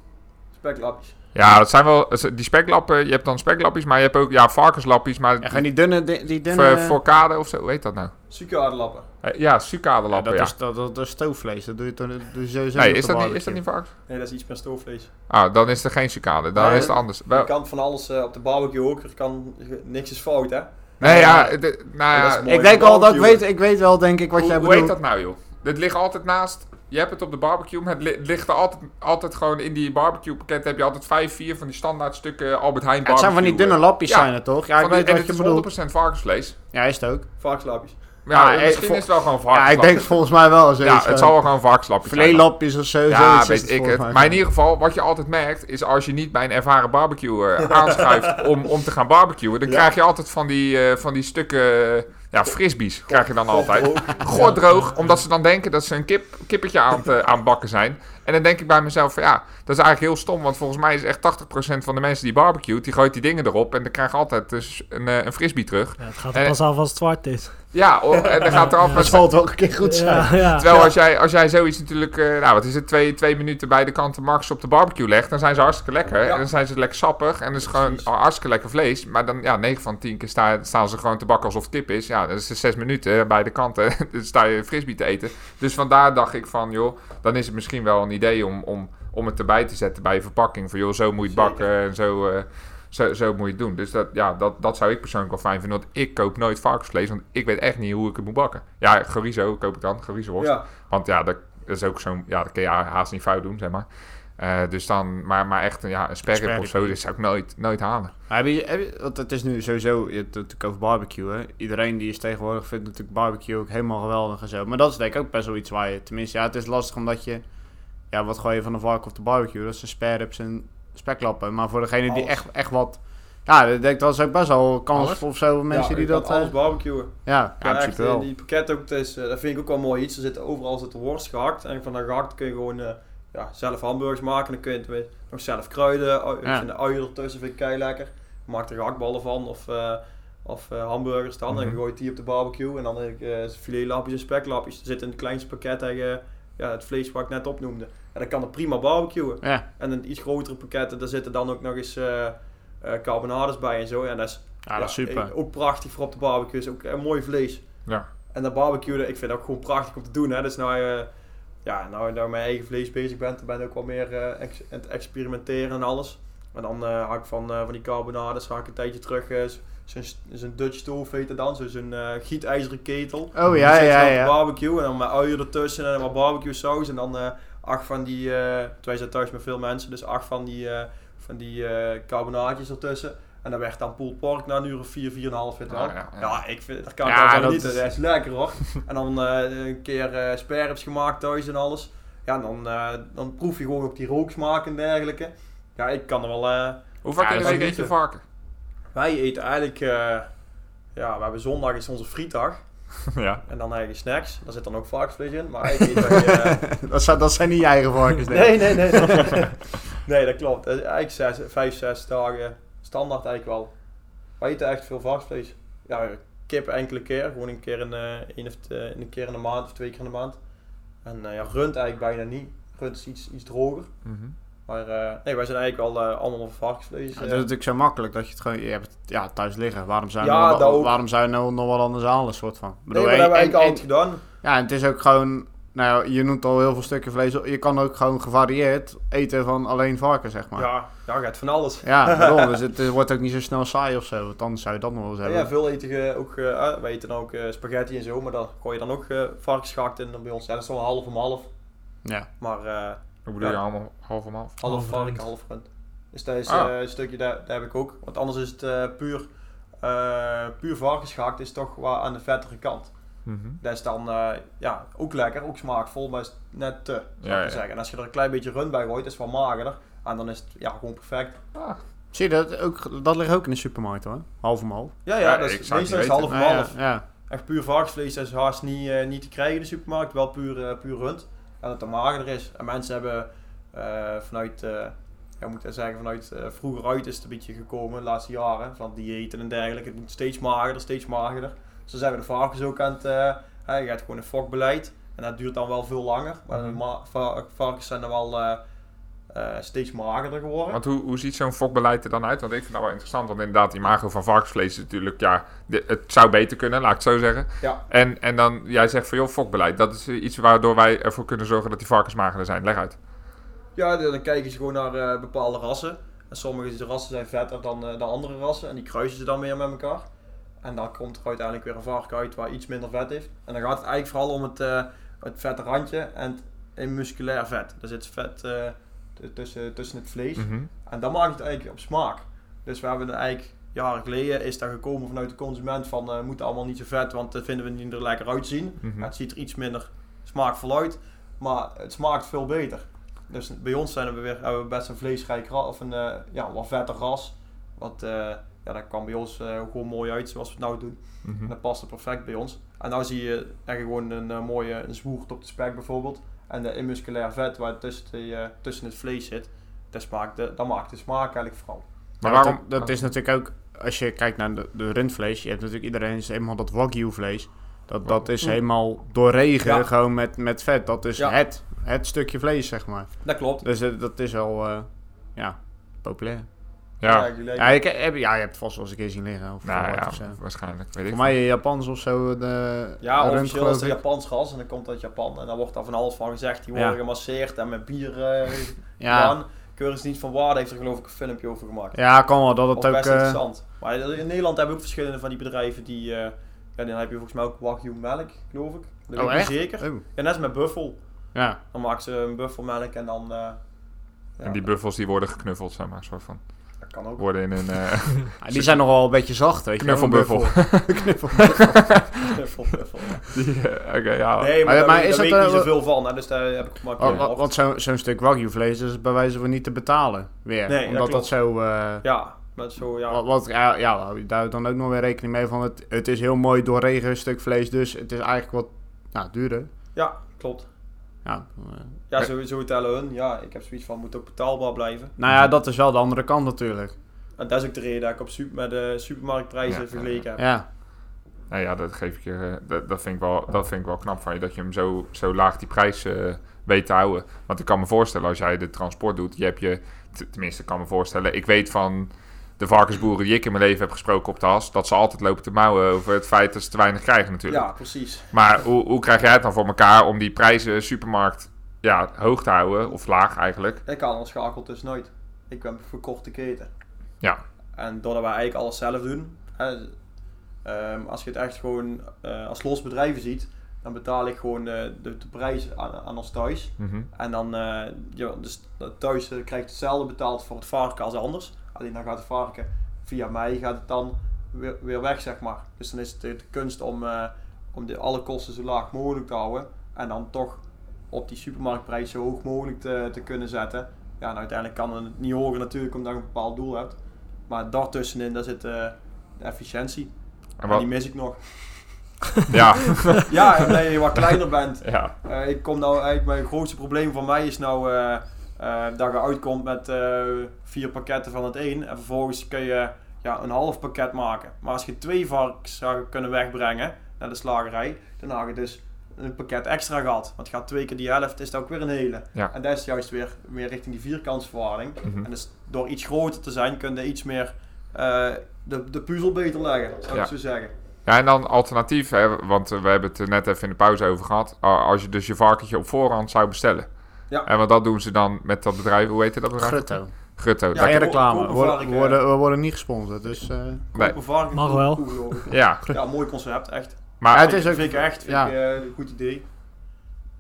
Speklapjes. Ja, dat zijn wel, die speklappen, je hebt dan speklapjes, maar je hebt ook, ja, varkenslapjes, maar Ja, die dunne... Die, die dunne voor, voor kade of zo, hoe heet dat nou? Suikerlappen. Eh, ja, ja, sucadelappen, dat, ja. is, dat, dat is stoofvlees. Dat doe je, toch- doe je sowieso Nee, is dat, niet, is dat niet varkens? Nee, dat is iets meer stoofvlees. Ah, dan is er geen sucade, dan Nee, is het anders. Je kan van alles eh, op de barbecue ook. Er kan, niks is fout, hè? nee, ja, Ja, de- nou ja. Ik denk wel dat ik weet, ik weet wel denk ik wat hoe, jij hoe bedoelt. heet dat nou, joh? Het ligt altijd naast. Je hebt het op de barbecue, maar het li- ligt er altijd, altijd gewoon in die barbecue pakket. Heb je altijd vijf, vier van die standaard stukken Albert Heijn Ja, barbecue. het zijn van die dunne eh, lapjes ja, zijn het toch? Ja, ik weet wat het je is bedoelt. 100% varkensvlees. Ja, is het ook. Varkenslapjes. Ja, Ja, eh, misschien is het wel gewoon Ja, ik varkenslapjes. denk volgens mij wel zo. Ja, het zal wel gewoon varkenslapjes zijn. Vleelapjes of zo. Ja, zoiets weet ik het. mij Maar in ieder geval, wat je altijd merkt, is als je niet bij een ervaren barbecue eh, aanschuift om, om te gaan barbecuen, dan Ja. krijg je altijd van die, eh, van die stukken, eh, ja, frisbees krijg je dan altijd. Godrook. Goordroog, omdat ze dan denken dat ze een kip, kippetje aan het, eh, aan bakken zijn. En dan denk ik bij mezelf van ja, dat is eigenlijk heel stom, want volgens mij is echt 80% van de mensen die barbecuen, die gooit die dingen erop en dan krijg je altijd dus een, eh, een frisbee terug. Ja, het gaat En- er pas af als het zwart is. Ja, oh, en dan gaat er af het wel een keer goed zijn. Ja, ja. [LAUGHS] Terwijl als jij, als jij zoiets natuurlijk, eh, nou wat is het, twee, twee minuten bij de kanten max op de barbecue legt, dan zijn ze hartstikke lekker. Ja. En dan zijn ze lekker sappig en dat is gewoon hartstikke lekker vlees. Maar dan, ja, 9 van 10 keer sta, staan ze gewoon te bakken alsof het kip is. Ja, dat is zes minuten bij de kanten, [LAUGHS] dan sta je frisbee te eten. Dus vandaar dacht ik van, joh, dan is het misschien wel een idee om, om, om het erbij te zetten bij je verpakking. Van, joh, zo moet je het bakken en zo... eh, zo, zo moet je het doen. Dus dat, ja, dat, dat zou ik persoonlijk wel fijn vinden. Want ik koop nooit varkensvlees. Want ik weet echt niet hoe ik het moet bakken. Ja, chorizo koop ik dan. Chorizo worst. Ja, Want ja, dat is ook zo'n... Ja, dat kun je haast niet fout doen, zeg maar. Eh, dus dan... Maar, maar echt een, ja, een sperrip of zo, dat zou ik nooit, nooit halen. Maar heb je, heb je- want het is nu sowieso, je hebt het natuurlijk over barbecue. Hè? Iedereen die is tegenwoordig vindt natuurlijk barbecue ook helemaal geweldig en zo. Maar dat is denk ik ook best wel iets waar je, tenminste, ja, het is lastig omdat je, ja, wat gooi je van een vark of de barbecue? Dat zijn spareribs en speklappen. Maar voor degene die Alles. echt, echt wat, ja, ik denk dat is ook best wel kans Alles? of zo mensen ja, die dat, alles eh, barbecuen. ja, ja, Ja, wel. die pakket ook, is, eh, dat vind ik ook wel mooi iets. Er zit overal zit de worst gehakt. En van dat gehakt kun je gewoon eh, ja, zelf hamburgers maken. Dan kun je het nog zelf kruiden. Ui- Ik Ja. vind de uien ertussen vind ik kei lekker. Je maakt er gehaktballen van of, eh, of eh, hamburgers dan. En Mhm. je die op de barbecue. En dan heb ik eh, filetlapjes en speklapjes. Er zit in het kleinste pakket dat je, ja, het vlees wat ik net opnoemde. En dan kan het prima barbecuen. Ja, En in iets grotere pakketten, daar zitten dan ook nog eens carbonades bij en zo. En dat is ja, dat is super. ook prachtig voor op de barbecue. Is ook een mooi vlees. Ja. En dat barbecue, ik vind het ook gewoon prachtig om te doen. Hè. Dus nou, ja, nou, nou mijn eigen vlees bezig bent, dan ben ik ook wel meer ex- aan het experimenteren en alles. Maar dan eh had ik van, eh, van die carbonades, had ik een tijdje terug z- zo'n zo'n Dutch stove heet het dan, zo- zo'n eh, gietijzeren ketel. Oh ja, ja, ja. barbecue en dan met uien ertussen en wat barbecue saus en dan acht van die, wij zijn thuis met veel mensen, dus acht van die, van die carbonaatjes ertussen. En dan werd dan pulled pork na een uur of vier, vier en een half, weet wel. Ah, ja, ja, ja. ik vind, dat kan ik niet, is- dat is lekker hoor. [LAUGHS] en dan eh, een keer eh sperrips gemaakt thuis en alles. Ja, dan, eh, dan proef je gewoon ook die rooksmaak en dergelijke. Ja, ik kan er wel... Hoe vaak in de week eet je varken? wij eten eigenlijk... ja, we hebben zondag is onze frietdag. [LAUGHS] ja. En dan eigen snacks. Daar zit dan ook varkensvlees in. Maar eigenlijk [LAUGHS] dat, zijn, dat zijn niet je eigen varkens, ik. nee, nee, nee. nee, dat klopt. Eigenlijk zes, vijf, zes dagen standaard eigenlijk wel. Wij eten echt veel varkensvlees. Ja, kip enkele keer. Gewoon een keer in, eh, of t- eh, een keer in de maand of twee keer in de maand. En eh, ja, rund eigenlijk bijna niet. Rund is iets, iets droger. Mhm. Maar nee, wij zijn eigenlijk wel allemaal varkensvlees. Ja, dat is natuurlijk zo makkelijk dat je het gewoon... Je hebt het ja, thuis liggen. Waarom zou je, Ja, nog, waarom zou je nou nog wat anders halen, soort van? Nee, bedoel, maar dat hebben we en- eigenlijk en- altijd gedaan. Ja, en het is ook gewoon... Nou je noemt al heel veel stukken vlees. Je kan ook gewoon gevarieerd eten van alleen varken, zeg maar. Ja, ja, gaat van alles. Ja, daarom. [LAUGHS] Dus het wordt ook niet zo snel saai of zo. Want anders zou je dat nog wel eens hebben. ja, veel eten je ook, eh, ah, wij eten dan ook eh, spaghetti en zo, maar daar gooi je dan ook eh varkensgehakt in dan bij ons. Ja, dat is wel half om half. Ja. Maar eh, Hoe bedoel je allemaal half om half? half Half varken, half rund. Dus dat is Ah. eh, een stukje, daar, daar heb ik ook. Want anders is het eh, puur, eh, puur varkensgehakt is toch wel aan de vettere kant. Mhm. Dat is dan eh, ja, ook lekker, ook smaakvol, maar is net te, zou Ja, ik ja. zeggen. En als je er een klein beetje rund bij gooit, is het wel magerder. En dan is het ja, gewoon perfect. Ah, Zie je dat? Ook, dat ligt ook in de supermarkt hoor. Half om half. Ja, ja, Ja, dat is, meestal is half om half. ja, ja. Echt puur varkensvlees dat is haast niet, eh, niet te krijgen in de supermarkt, wel puur, eh, puur rund. En dat het magerder is. En mensen hebben eh, vanuit, eh, ja, moet ik zeggen, vanuit eh, vroeger uit is het een beetje gekomen, de laatste jaren, van diëten en dergelijke. Het moet steeds magerder, steeds magerder. Dan zijn we de varkens ook aan het, eh, hè, je gaat gewoon een fokbeleid. En dat duurt dan wel veel langer. Maar de va- varkens zijn dan wel eh, eh, steeds magerder geworden. Want hoe, hoe ziet zo'n fokbeleid er dan uit? Want ik vind dat wel interessant. Want inderdaad, die imago van varkensvlees is natuurlijk... Ja, de- het zou beter kunnen, laat ik het zo zeggen. Ja. En, en dan, jij zegt van, joh, fokbeleid. Dat is iets waardoor wij ervoor kunnen zorgen dat die varkens magerder zijn. Leg uit. Ja, dan kijken ze gewoon naar bepaalde rassen. En sommige rassen zijn vetter dan, dan andere rassen. En die kruisen ze dan meer met elkaar. En dan komt er uiteindelijk weer een varken uit waar iets minder vet heeft. En dan gaat het eigenlijk vooral om het, eh, het vette randje en het musculair vet. Er zit vet eh, tussen, tussen het vlees. Mhm. En dan maakt het eigenlijk op smaak. Dus we hebben eigenlijk jaren geleden is dat gekomen vanuit de consument van eh moet allemaal niet zo vet, want dat vinden we niet er lekker uitzien. Mhm. Het ziet er iets minder smaakvol uit, maar het smaakt veel beter. Dus bij ons zijn we weer, hebben we best een vleesrijk ras, of een ja, wat vetter ras. Wat, ja, dat kan bij ons eh, gewoon mooi uit zoals we het nou doen. En dat past er perfect bij ons. En nou zie je echt gewoon een eh, mooie een zwoert op de spek bijvoorbeeld. En de musculair vet waar tussen, de, eh, tussen het vlees zit, dat, smaakt de, dat maakt de smaak eigenlijk vooral. Maar Ja, waarom... Dat, dat is natuurlijk ook, als je kijkt naar de, de rundvlees, je hebt natuurlijk iedereen is helemaal dat wagyu vlees. Dat, dat is Mm. helemaal doorregen, Ja. gewoon met, met vet. Dat is Ja. het, het stukje vlees, zeg maar. Dat klopt. Dus dat is wel, eh, ja, populair. Ja, Ja, ik heb, ja, je hebt het vast wel eens een keer zien liggen. Of nou wat ja, of zo. waarschijnlijk. Weet ik Voor mij Japans of zo, de Ja, de rund, officieel is het. Japans ras en dan komt uit Japan. En dan wordt daar van alles van gezegd. Die Ja. worden gemasseerd en met bier eh [LAUGHS] Ja, gedaan. Keurig niet van waarde heeft er geloof ik een filmpje over gemaakt. ja, kan wel dat het ook... best eh, interessant. Maar in Nederland hebben we ook verschillende van die bedrijven die... eh, ja, dan heb je volgens mij ook Wagyu melk, geloof ik. Dat Oh, echt? zeker. oh, Ja, net als met buffel. ja, Dan maken ze een buffelmelk en dan... eh, ja, En die buffels die worden geknuffeld, zeg maar. Soort van. Dat kan ook. Worden in een... eh, [LAUGHS] [LAUGHS] die zijn nog wel een beetje zacht, weet je wel, een Knuffelbuffel. [LAUGHS] Knuffel. Buffel, buffel, ja. eh, Oké, ja. Nee, maar, Maar- daar, maar weet- is daar weet ik niet zoveel van. Hè, dus daar heb ik maar Want, want, want zo'n stuk wagyu-vlees is bij wijze van niet te betalen weer. Nee, dat Omdat dat zo... eh, Ja, met zo, ja. Wat, wat, ja, ja, hou je daar dan ook nog weer rekening mee van het, het is heel mooi doorregen stuk vlees, dus het is eigenlijk wat nou, duurder. Ja, klopt. Ja, Ja, sowieso tellen hun. Ja, ik heb zoiets van, moet ook betaalbaar blijven. nou ja, dat is wel de andere kant natuurlijk. En dat is ook de reden dat ik op super, met de supermarktprijzen Ja, vergeleken heb. Ja, Nou ja, dat geef ik je. eh, Dat, dat, vind ik wel, dat vind ik wel knap van je. Dat je hem zo, zo laag die prijs eh, weet te houden. Want ik kan me voorstellen, als jij de transport doet. Je hebt je. Tenminste, ik kan me voorstellen. Ik weet van de varkensboeren die ik in mijn leven heb gesproken op de has. Dat ze altijd lopen te mouwen over het feit dat ze te weinig krijgen, natuurlijk. Ja, precies. Maar hoe, hoe krijg jij het dan voor elkaar om die prijzen supermarkt ja, hoog te houden? Of laag eigenlijk? Ik kan er schakelt dus nooit. ik ben voor korte keten. Ja. En doordat wij eigenlijk alles zelf doen, hè, ehm, als je het echt gewoon eh, als los bedrijven ziet, dan betaal ik gewoon eh, de, de prijs aan, aan ons thuis. Mhm. En dan, eh, ja, dus thuis eh, krijgt hetzelfde betaald voor het varken als anders. Alleen dan gaat het varken via mij gaat het dan weer, weer weg, zeg maar. Dus dan is het de, kunst om, eh, om de, alle kosten zo laag mogelijk te houden. En dan toch op die supermarktprijs zo hoog mogelijk te, te kunnen zetten. Ja, en uiteindelijk kan het niet hoger natuurlijk omdat je een bepaald doel hebt. Maar daartussenin, daar zit eh, de efficiëntie. En En die mis ik nog. [LAUGHS] ja. [LAUGHS] Ja, omdat je wat kleiner bent. ja. Eh, ik kom nou eigenlijk, mijn grootste probleem van mij is nou eh, dat je uitkomt met eh, vier pakketten van het een. En vervolgens kun je ja, een half pakket maken. Maar als je twee varkens zou kunnen wegbrengen naar de slagerij, dan had je dus een pakket extra gehad. Want gaat twee keer die helft, is dat ook weer een hele. Ja. En dat is juist weer, weer richting die vierkantsverhouding. Mhm. En dus door iets groter te zijn, kun je iets meer eh, de, de puzzel beter leggen, zou Ja. ik zo zeggen. Ja, en dan alternatief, hè, want we hebben het er net even in de pauze over gehad. Als je dus je varkentje op voorhand zou bestellen. Ja. En wat dat doen ze dan met dat bedrijf, hoe heet dat bedrijf? Grutto. Grutto. Ja, Geen reclame. We worden, we worden, we worden niet gesponsord. Dus, eh, Nee. Mag wel. ja, Ja, mooi concept, echt. maar, Ja, het Vind is ik- ook- vind ik echt vind ja. ik, eh, een goed idee.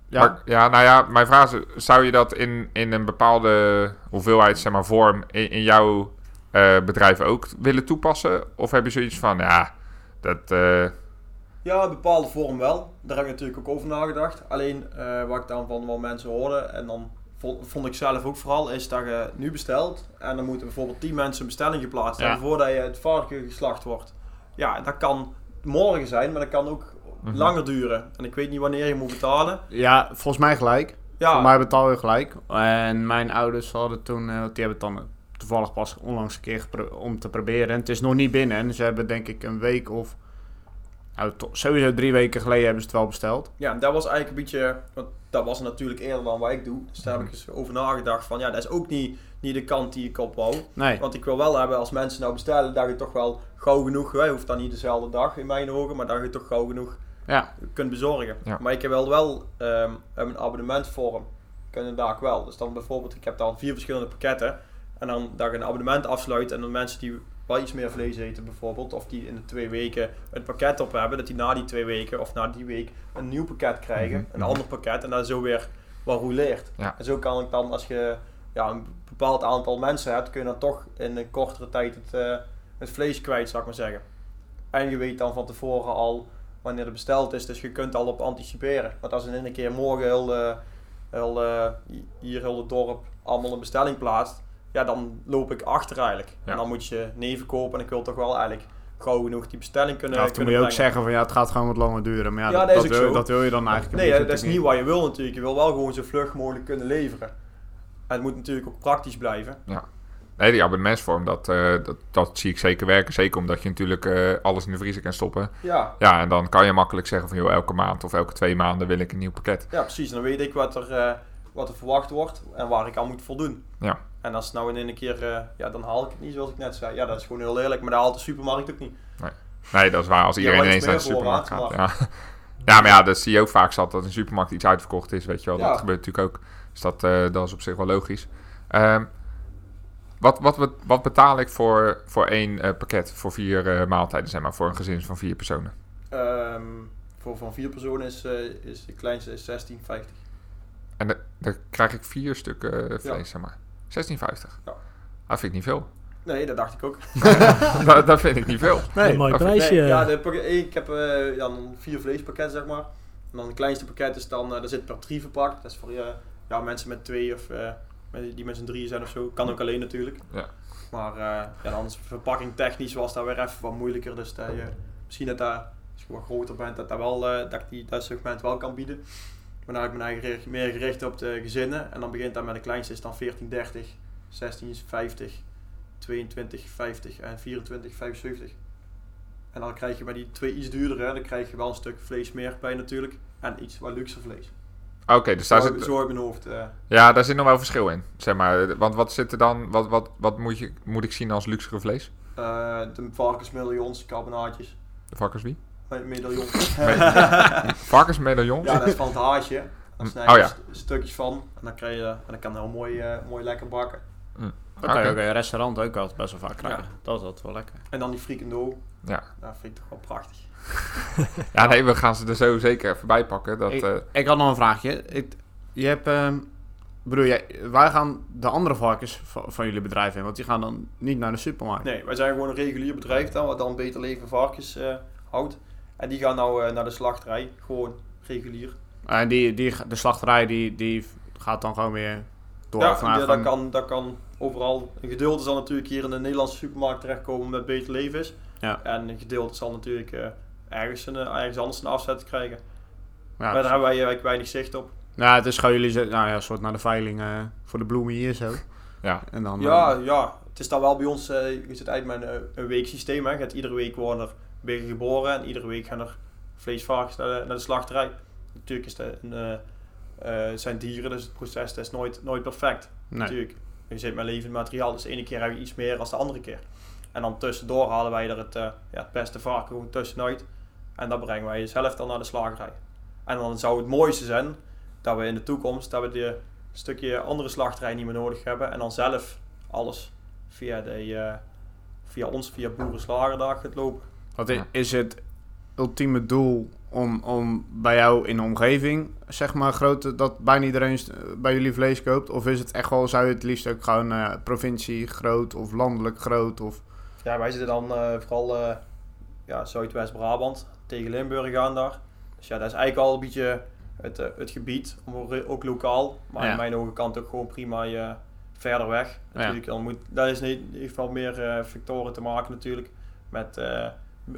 ja, maar- ja, nou ja, mijn vraag is, zou je dat in, in een bepaalde hoeveelheid, zeg maar, vorm in, in jouw eh, bedrijf ook willen toepassen? Of heb je zoiets van, ja, dat... eh, Ja, een bepaalde vorm wel. Daar heb ik natuurlijk ook over nagedacht. Alleen eh, wat ik dan van wat mensen hoorde, en dan vond, vond ik zelf ook vooral, is dat je nu bestelt. En dan moeten bijvoorbeeld 10 mensen een bestelling geplaatst Ja. voordat je het varken geslacht wordt. Ja, dat kan morgen zijn, maar dat kan ook Mhm. langer duren. En ik weet niet wanneer je moet betalen. ja, volgens mij gelijk. Ja, Voor mij betaal je gelijk. En mijn ouders hadden toen, eh, die hebben het dan toevallig pas onlangs een keer om te proberen. En het is nog niet binnen. En ze hebben denk ik een week of, nou, sowieso drie weken geleden hebben ze het wel besteld. Ja, dat was eigenlijk een beetje, want dat was natuurlijk eerder dan wat ik doe. Dus daar heb ik eens over nagedacht van, ja, dat is ook niet, niet de kant die ik op wou. Nee, Want ik wil wel hebben als mensen nou bestellen, dat je toch wel gauw genoeg, hè, hoeft dan niet dezelfde dag in mijn ogen, maar dat je toch gauw genoeg ja. kunt bezorgen. Ja. Maar ik heb wel wel ehm, een abonnementvorm, kunnen daar ook wel. Dus dan bijvoorbeeld, ik heb dan vier verschillende pakketten en dan dat je een abonnement afsluit en dan mensen die wel iets meer vlees eten bijvoorbeeld, of die in de twee weken het pakket op hebben, dat die na die twee weken of na die week een nieuw pakket krijgen, Mhm, een ander pakket en dat zo weer wat rouleert. Ja. En zo kan ik dan, als je ja, een bepaald aantal mensen hebt, kun je dan toch in een kortere tijd het, eh, het vlees kwijt, zou ik maar zeggen. En je weet dan van tevoren al wanneer het besteld is, dus je kunt al op anticiperen. Want als in een keer morgen heel, eh, heel, eh, hier heel het dorp allemaal een bestelling plaatst, ja, dan loop ik achter eigenlijk. Ja. En dan moet je nee verkopen en ik wil toch wel eigenlijk gauw genoeg die bestelling kunnen, Ja, of moet je ook zeggen van ja, het gaat gewoon wat langer duren. Maar ja, Ja, dat, dat wil, zo. dat wil je dan eigenlijk Nee, dat is niet wat je wil natuurlijk. Je wil wel gewoon zo vlug mogelijk kunnen leveren. En het moet natuurlijk ook praktisch blijven. Nee, die abonnementsvorm, dat, eh, dat, dat zie ik zeker werken. Zeker omdat je natuurlijk eh, alles in de vriezer kan stoppen. Ja, Ja, en dan kan je makkelijk zeggen van, joh, elke maand of elke twee maanden wil ik een nieuw pakket. ja precies. Dan weet ik wat er, eh, wat er verwacht wordt en waar ik aan moet voldoen. Ja. En als het nou in een keer, eh, ja, dan haal ik het niet zoals ik net zei. Ja, dat is gewoon heel eerlijk, maar dat haalt de supermarkt ook niet. Nee, dat is waar. Als Ja, iedereen maar ineens naar de supermarkt gaat. Ja. [LAUGHS] ja, maar ja, dat zie je ook vaak zat dat een supermarkt iets uitverkocht is, weet je wel. Ja. Dat gebeurt natuurlijk ook. Dus dat, eh, dat is op zich wel logisch. Ehm, wat, wat, wat, betaal ik voor, voor één eh, pakket, voor vier maaltijden, zeg maar, voor een gezin van vier personen? Ehm, voor van vier personen is, is de kleinste is 16,50. En da- dan krijg ik vier stukken vlees, Ja. zeg maar. 16,50. Ja. Dat vind ik niet veel. Nee, dat dacht ik ook. [LAUGHS] dat, dat vind ik niet veel. een mooi dat- prijsje. Nee, ja, de ik heb eh, ja, dan vier vleespakketten, zeg maar. En dan het kleinste pakket is dan, eh daar zit per drie verpakt. Dat is voor eh, ja, mensen met twee of eh, met- die met z'n drieën zijn of zo. Kan ook alleen natuurlijk. Ja. Maar eh, ja, dan is verpakking technisch was dat weer even wat moeilijker. Dus dat je, misschien dat daar, als je wat groter bent, dat, dat, wel, eh, dat ik die, dat segment wel kan bieden. Maar dan heb ik me eigen meer gericht op de gezinnen. En dan begint dat met de kleinste is dan 14,30, 16,50, 22,50 en 24,75. En dan krijg je bij die twee iets duurdere, dan krijg je wel een stuk vlees meer bij natuurlijk. En iets wat luxer vlees. Oké, dus daar zo, zit, zo uit mijn hoofd. eh. ja, daar zit nog wel verschil in, zeg maar. Want wat zit er dan, wat, wat, wat moet, je, moet ik zien als luxere vlees? Eh, de varkensmedaillons, carbonaatjes, De varkens wie? Me- medaillons. [LAUGHS] Varkensmedaillons? ja, dat is van het haasje. Dan snij je Oh ja. st- stukjes van en dan, krijg je, en dan kan heel mooi, eh, mooi lekker bakken. Dat kan je Oké. ook in een restaurant ook altijd best wel vaak krijgen. Dat is altijd wel lekker. En dan die frikando. Ja. Dat vind ik toch wel prachtig. [LAUGHS] Ja, nee, we gaan ze er zo zeker even bij pakken. Dat, ik, eh, ik had nog een vraagje. Ik, je hebt, ehm bedoel, jij, wij gaan de andere varkens van, van jullie bedrijf in, want die gaan dan niet naar de supermarkt. Nee, wij zijn gewoon een regulier bedrijf dan, wat dan beter leven varkens eh, houdt. En die gaan nou eh, naar de slachterij. Gewoon regulier. En die, die, de slachterij die, die gaat dan gewoon weer door. ja, vanuit ja, van- dat, kan, dat kan overal. Een gedeelte zal natuurlijk hier in de Nederlandse supermarkt terechtkomen met beter leven is. Ja. En een gedeelte zal natuurlijk eh, ergens, een, eh, ergens anders een afzet krijgen. ja, maar daar hebben wij eigenlijk weinig zicht op. Nou, het is gewoon jullie nou ja, een soort naar de veiling eh, voor de bloemen hier zo. ja. En dan, Ja, ja, het is dan wel bij ons, eh is het eigenlijk met een, een weeksysteem. Hè. Je gaat iedere week worden er biggen geboren en iedere week gaan er vleesvarkens naar de, naar de slachterij. Natuurlijk is het een, eh, eh, het zijn dieren, dus het proces dat is nooit, nooit perfect. nee. Natuurlijk. Je zit met levend materiaal, dus de ene keer heb je iets meer dan de andere keer. En dan tussendoor halen wij er het, eh, ja, het beste varken gewoon tussenuit. En dat brengen wij zelf dan naar de slagerij. En dan zou het mooiste zijn dat we in de toekomst dat we de stukje andere slachterij niet meer nodig hebben. En dan zelf alles via, de, via ons, via Boerenslagerdag gaat lopen. Wat is het ultieme doel om, om bij jou in de omgeving, zeg maar, grote, dat bijna iedereen bij jullie vlees koopt? Of is het echt wel, zou je het liefst ook gewoon eh, provincie groot of landelijk groot? Of, Ja, wij zitten dan eh, vooral eh, ja, Zuidwest-Brabant tegen Limburg aan daar. Dus ja, dat is eigenlijk al een beetje het, het gebied, om- ook lokaal. Maar Ja. in mijn ogen kan het ook gewoon prima je verder weg. Natuurlijk, dan moet, dat is niet, heeft wel meer eh, factoren te maken natuurlijk. Met eh,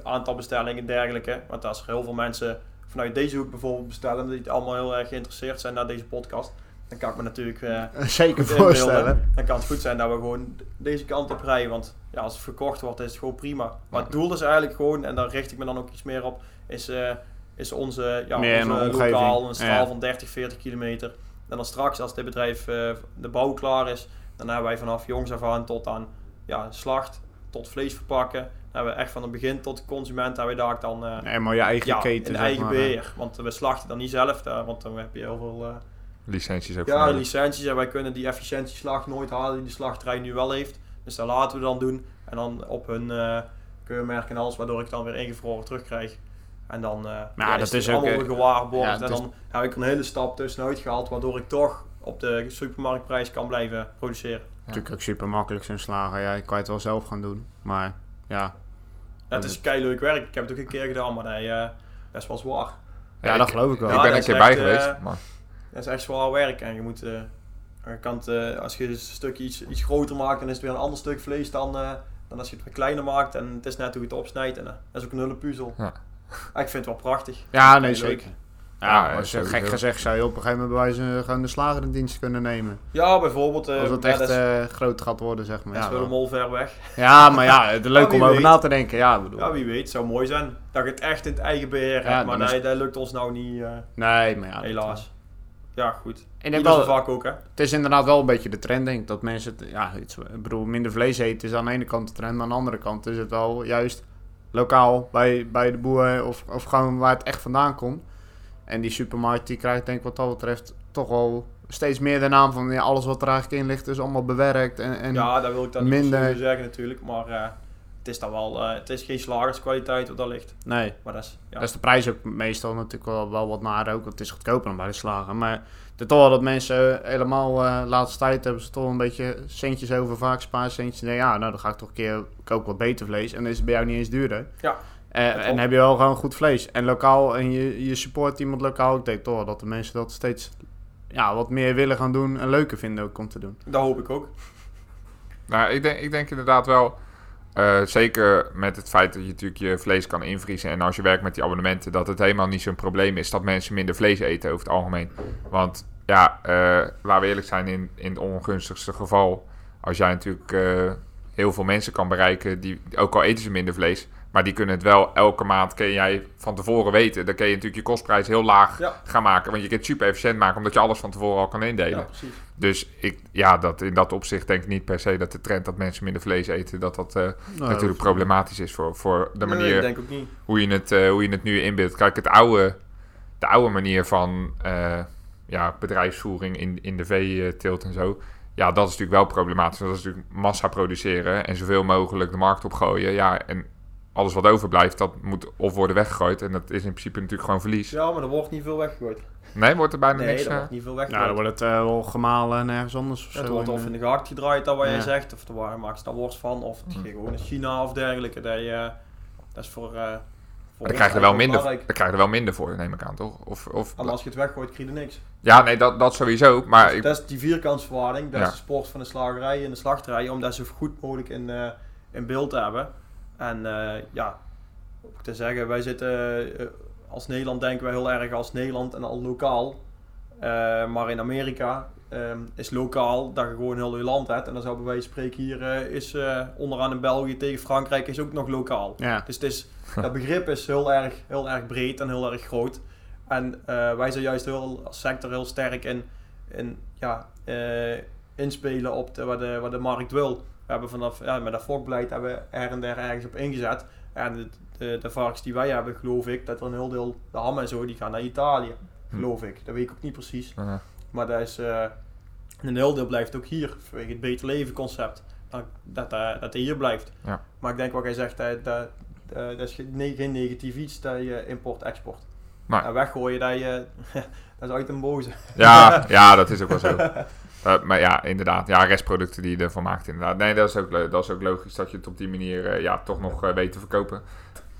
aantal bestellingen en dergelijke. Want als er heel veel mensen vanuit deze hoek bijvoorbeeld bestellen, die het allemaal heel erg geïnteresseerd zijn naar deze podcast, dan kan ik me natuurlijk eh, [LAUGHS] zeker inbeelden. Dan kan het goed zijn dat we gewoon deze kant op rijden. Want ja, als het verkocht wordt, is het gewoon prima. Maar het doel is eigenlijk gewoon, en daar richt ik me dan ook iets meer op, is, eh, is onze, ja, onze lokaal, een straal Ja. van 30, 40 kilometer. En dan straks, als dit bedrijf eh, de bouw klaar is, dan hebben wij vanaf jongs af aan tot aan ja, slacht, tot vlees verpakken. Hebben we echt van het begin tot de consument, hebben we daar dan eh, Nee, maar je eigen ja, keten, eigen maar, eh. beheer. Want we slachten dan niet zelf, daar, want dan heb je heel veel... eh, licenties ook ja, licenties en wij kunnen die efficiëntieslag nooit halen die de slachterij nu wel heeft. Dus dat laten we dan doen. En dan op hun eh keurmerk en alles, waardoor ik dan weer ingevroren terugkrijg. En dan eh ja, dat is ook, gewaarborgd. ja, en is- dan heb ik een hele stap tussenuit gehaald, waardoor ik toch op de supermarktprijs kan blijven produceren. Natuurlijk ook super makkelijk zo'n slager. Ja, ik kan het wel zelf gaan doen. Maar ja, Ja, het is kei leuk werk. Ik heb het ook een keer gedaan, maar nee, eh, dat is wel zwaar. ja, dat geloof ik wel. Ik ben dat een keer bij echt, geweest. eh, maar, Dat is echt zwaar werk en je moet, aan de kant, eh, als je een stukje iets, iets groter maakt, dan is het weer een ander stuk vlees dan, eh, dan als je het kleiner maakt en het is net hoe je het opsnijdt en dat is ook een hele puzzel. Ja. Ah, ik vind het wel prachtig. Ja, nee, zeker. Ja, ja, als je gek gezegd zou je op een gegeven moment bij wijze gewoon de slager in dienst kunnen nemen. Ja, bijvoorbeeld, eh Als het ja, echt dat eh, groot gaat worden, zeg maar. dat is Ja, wel mol ver weg. ja maar ja, het is [LAUGHS] leuk Ja, om over na te denken. Ja, ik bedoel. Ja, wie weet, het zou mooi zijn dat je het echt in het eigen beheer Ja, hebt, maar is- nee, dat lukt ons nou niet, eh, Nee, maar ja. helaas. Ja, goed. Ik denk Ieder zijn wel, vak ook, hè. het is inderdaad wel een beetje de trend, denk ik. Dat mensen, het, ja, iets, ik bedoel, minder vlees eten is aan de ene kant de trend. Maar aan de andere kant is het wel juist lokaal bij, bij de boer of, of gewoon waar het echt vandaan komt. En die supermarkt die krijgt denk ik wat dat betreft toch wel steeds meer de naam van ja, alles wat er eigenlijk in ligt is allemaal bewerkt. En, en ja, dat wil ik dan niet minder- minder... zeggen natuurlijk, maar eh, het is dan wel, eh, het is geen slagerskwaliteit wat daar ligt. nee, Maar dat is, ja. daar is de prijs ook meestal natuurlijk wel, wel wat naar ook. Want het is goedkoper dan bij de slager. Maar het is toch wel dat mensen helemaal eh laatste tijd hebben ze toch een beetje centjes over, vaak spaarcentjes. Nee, ja, nou dan ga ik toch een keer koken wat beter vlees. En dan is het bij jou niet eens duurder. Ja. Eh, en heb je wel gewoon goed vlees. En lokaal, en je, je support iemand lokaal. Ik denk toch dat de mensen dat steeds ja, wat meer willen gaan doen en leuker vinden ook om te doen. Dat hoop ik ook. Nou, ik denk, ik denk inderdaad wel. eh, zeker met het feit dat je natuurlijk je vlees kan invriezen. En als je werkt met die abonnementen, dat het helemaal niet zo'n probleem is dat mensen minder vlees eten over het algemeen. Want ja, eh laten we eerlijk zijn, in, in het ongunstigste geval, als jij natuurlijk eh, heel veel mensen kan bereiken, die, ook al eten ze minder vlees, maar die kunnen het wel elke maand, kun jij van tevoren weten. Dan kun je natuurlijk je kostprijs heel laag Ja. gaan maken. Want je kunt het super efficiënt maken, omdat je alles van tevoren al kan indelen. Ja, precies. Dus ik, ja, dat, in dat opzicht denk ik niet per se dat de trend dat mensen minder vlees eten, dat dat eh, natuurlijk problematisch is voor, voor de manier hoe, je het, eh, hoe je het nu inbeeldt. Kijk, het oude, de oude manier van eh, ja, bedrijfsvoering in, in de veeteelt en zo. Ja, dat is natuurlijk wel problematisch. Dat is natuurlijk massa produceren en zoveel mogelijk de markt opgooien. Ja, en alles wat overblijft, dat moet of worden weggegooid. En dat is in principe natuurlijk gewoon verlies. Ja, maar er wordt niet veel weggegooid. Nee, wordt er bijna Nee, niks... er eh, wordt niet veel Nou, weggegooid. dan wordt het eh, wel gemalen en ergens anders of het zo. wordt of eh, in de gehakt gedraaid, dat wat Ja. jij zegt. Of er waar- maakt ze daar worst van. Of het Hm. gaat gewoon in China of dergelijke. Dat, je, dat is voor... eh voor dan krijg je er wel minder, dan krijg je er wel minder voor, neem ik aan, toch? Of, of, En als je het weggooit, krijg je er niks. ja, nee, dat, dat sowieso. Maar ik, Dat is die vierkantsverhouding, dat Ja. is de sport van de slagerij en de slachterij, om dat zo goed mogelijk in, eh, in beeld te hebben. En eh, ja, ook te zeggen, wij zitten eh, als Nederland denken wij heel erg als Nederland en al lokaal. Eh, maar in Amerika ehm, is lokaal dat je gewoon heel je land hebt. En dan zou bij wijze van spreken hier is onderaan in België tegen Frankrijk is ook nog lokaal. Ja. Dus het is, [LAUGHS] dat begrip is heel erg, heel erg breed en heel erg groot. En wij zijn juist heel, als sector heel sterk in, in ja, inspelen op de, wat, de, wat de markt wil. We hebben vanaf, ja, met dat fokbeleid hebben we er en der ergens op ingezet. En de, de, de varkens die wij hebben, geloof ik, dat er een heel deel, de ham en zo, die gaan naar Italië. Geloof ik. Dat weet ik ook niet precies. eh, Maar dat is, eh, een heel deel blijft ook hier, vanwege het beter leven concept. Dat dat, dat, dat hij hier blijft. Ja. Maar ik denk wat jij zegt, dat, dat, dat is geen, negatief iets, dat je import-export. Nee. En weggooien, dat, je, [LAUGHS] dat is uit een boze. ja, [LAUGHS] ja, dat is ook wel zo. [LAUGHS] Eh, maar ja, inderdaad. Ja, restproducten die je ervan maakt, inderdaad. Nee, dat is ook, dat is ook logisch dat je het op die manier eh, ja, toch nog eh, weet te verkopen.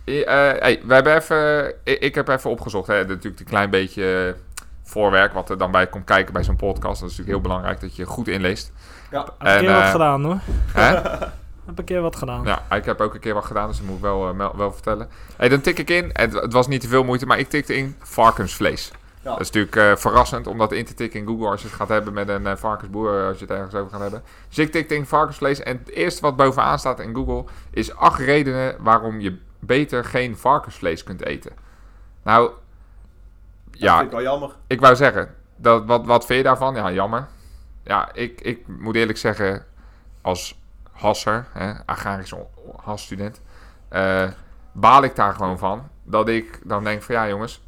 Eh, hey, we hebben even, ik, ik heb even opgezocht, hè, natuurlijk een klein beetje voorwerk wat er dan bij komt kijken bij zo'n podcast. Dat is natuurlijk heel belangrijk dat je goed inleest. Ja, Heb een En, keer wat gedaan hoor. Hè? [LAUGHS] Heb een keer wat gedaan. Ja, ik heb ook een keer wat gedaan, dus dat moet ik wel, wel vertellen. Hey, dan tik ik in, het, het was niet te veel moeite, maar ik tikte in varkensvlees. Dat is natuurlijk eh, verrassend om dat in te tikken in Google als je het gaat hebben met een eh, varkensboer, eh, als je het ergens over gaat hebben. Dus ik tikte in varkensvlees en het eerste wat bovenaan staat in Google is acht redenen waarom je beter geen varkensvlees kunt eten. Nou, dat ja, vind ik wel jammer. ik wou zeggen, dat, wat, wat vind je daarvan? Ja, jammer. Ja, ik, ik moet eerlijk zeggen, als hasser, hè, agrarisch hasstudent, baal ik daar gewoon van. Dat ik dan denk van ja jongens,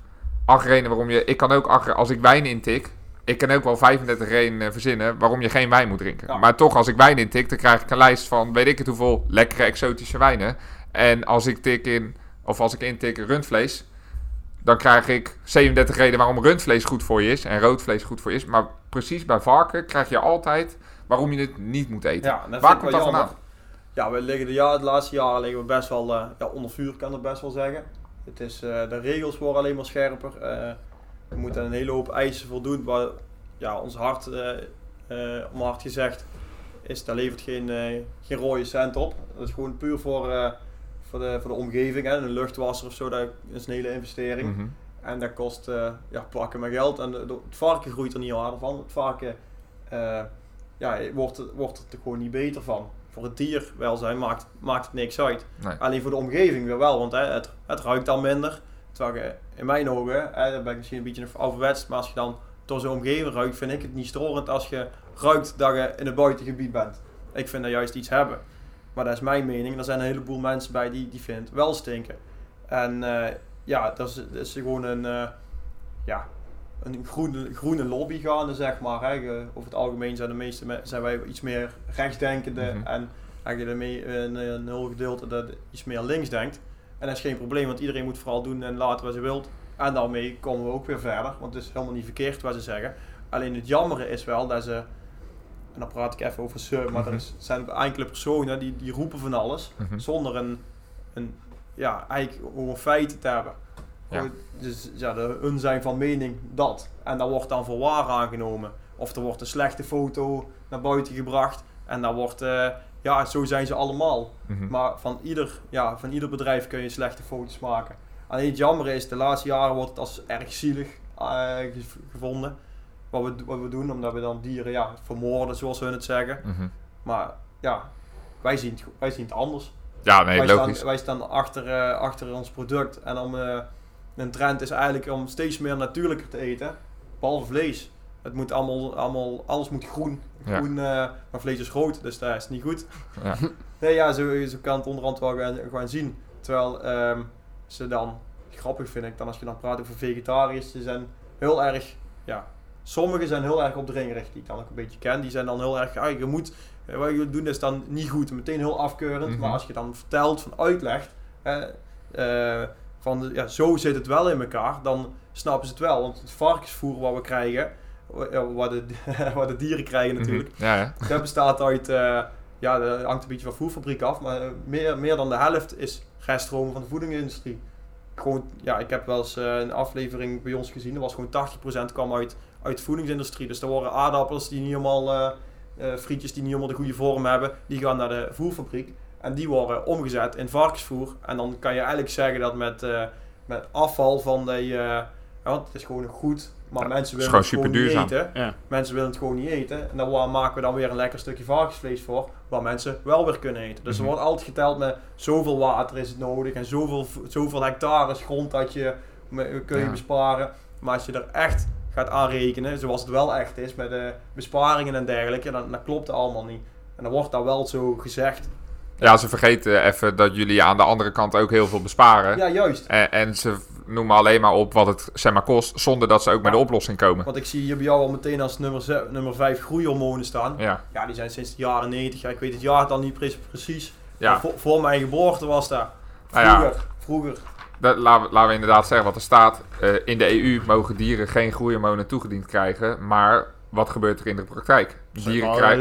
acht redenen waarom je... Ik kan ook, acht, als ik wijn intik, ik kan ook wel 35 redenen verzinnen waarom je geen wijn moet drinken. Ja. Maar toch, als ik wijn intik, dan krijg ik een lijst van weet ik het hoeveel lekkere exotische wijnen. En als ik tik in, of als ik intik rundvlees, dan krijg ik 37 redenen waarom rundvlees goed voor je is en rood vlees goed voor je is. Maar precies bij varken krijg je altijd waarom je het niet moet eten. Ja, dat Waar komt dat jammer. vandaan? Ja, we liggen de, ja, de laatste jaren liggen we best wel eh, ja, onder vuur, kan ik best wel zeggen. Het is, eh, de regels worden alleen maar scherper. eh, we moeten een hele hoop eisen voldoen. Waar ja, ons hart, eh om hard gezegd, is, daar levert geen, geen rode cent op. Dat is gewoon puur voor, voor, de, voor de omgeving. Hè. Een luchtwasser of zo, dat is een hele investering. Mhm. En dat kost eh, ja, pakken met geld. En de- de- het varken groeit er niet harder van. Het varken ja, wordt, wordt er gewoon niet beter van. Voor het dierwelzijn maakt, maakt het niks uit. Nee. Alleen voor de omgeving weer wel, want hè, het, het ruikt dan minder. Terwijl je in mijn ogen, hè, dan ben ik misschien een beetje een ouderwets, maar als je dan door zo'n omgeving ruikt, vind ik het niet storend als je ruikt dat je in het buitengebied bent. Ik vind dat juist iets hebben. Maar dat is mijn mening. Er zijn een heleboel mensen bij die, die vinden het wel stinken. En eh, ja, dat is, dat is gewoon een, eh, ja, een groene, groene lobby gaande, zeg maar. Hè. Over het algemeen zijn, de meeste, me- zijn wij iets meer rechtsdenkende Mhm. en eigenlijk een, een heel gedeelte dat iets meer links denkt. En dat is geen probleem, want iedereen moet vooral doen en laten wat ze wilt. En daarmee komen we ook weer verder, want het is helemaal niet verkeerd wat ze zeggen. Alleen het jammere is wel dat ze, en dan praat ik even over ze, maar er is, zijn enkele personen die, die roepen van alles Mhm. zonder een, een ja, eigenlijk gewoon feiten te hebben. Ja. Dus ja, de, hun zijn van mening dat. En dat wordt dan voor waar aangenomen. Of er wordt een slechte foto naar buiten gebracht. En dan wordt, eh, ja, zo zijn ze allemaal. Mhm. Maar van ieder, ja, van ieder bedrijf kun je slechte foto's maken. Alleen het jammer is, de laatste jaren wordt het als erg zielig eh, gev- gevonden. Wat we, wat we doen, omdat we dan dieren ja, vermoorden, zoals hun het zeggen. Mhm. Maar ja, wij zien het, wij zien het anders. Ja, nee, wij, logisch. staan, wij staan achter, eh, achter ons product. En om, een trend is eigenlijk om steeds meer natuurlijker te eten. Behalve vlees. Het moet allemaal, allemaal alles moet groen. Ja. groen eh, maar vlees is groot, dus dat is niet goed. Ja. [LAUGHS] Nee, ja, zo, zo kan het onderhand wel gaan, gaan zien. Terwijl ehm, ze dan, grappig vind ik, dan als je dan praat over vegetariërs, ze zijn heel erg, ja, sommigen zijn heel erg opdringerig, die ik dan ook een beetje ken. Die zijn dan heel erg, ah, je moet, eh, wat je doen is dan niet goed, meteen heel afkeurend. Mhm. Maar als je dan vertelt, van uitlegt, eh, eh, van ja, zo zit het wel in elkaar, dan snappen ze het wel. Want het varkensvoer wat we krijgen, wa- wat de, [LAUGHS] wat de dieren krijgen natuurlijk, Mhm. Ja, ja. dat bestaat uit, eh, ja, dat hangt een beetje van voerfabriek af, maar eh, meer, meer dan de helft is reststroom van de voedingsindustrie. Gewoon, ja, ik heb wel eens eh, een aflevering bij ons gezien, er was gewoon 80% kwam uit, uit de voedingsindustrie. Dus er worden aardappels die niet helemaal, frietjes die niet helemaal de goede vorm hebben, die gaan naar de voerfabriek. En die worden omgezet in varkensvoer. En dan kan je eigenlijk zeggen dat met, eh, met afval van de, eh, ja, het is gewoon goed, maar Ja, mensen het willen gewoon het gewoon niet eten. Ja. Mensen willen het gewoon niet eten. En dan maken we dan weer een lekker stukje varkensvlees voor. Waar mensen wel weer kunnen eten. Dus Mhm. er wordt altijd geteld met zoveel water is het nodig. En zoveel, zoveel hectares grond dat je kun je besparen. Maar als je er echt gaat aanrekenen. Zoals het wel echt is. Met de besparingen en dergelijke. Dan, dan klopt het allemaal niet. En dan wordt dat wel zo gezegd. Ja, ze vergeten even dat jullie aan de andere kant ook heel veel besparen. Ja, juist. En, en ze noemen alleen maar op wat het zeg maar, kost, zonder dat ze ook met de oplossing komen. Want ik zie hier bij jou al meteen als nummer, ze- nummer 5 groeihormonen staan. Ja, Ja, die zijn sinds de jaren 90. Ja, ik weet het jaar dan niet pre- precies. ja. Voor, voor mijn geboorte was dat. Nou ja. Vroeger. Vroeger. Dat, laten, we, laten we inderdaad zeggen wat er staat. Eh, in de EU mogen dieren geen groeihormonen toegediend krijgen. Maar wat gebeurt er in de praktijk? Dieren krijgen... Een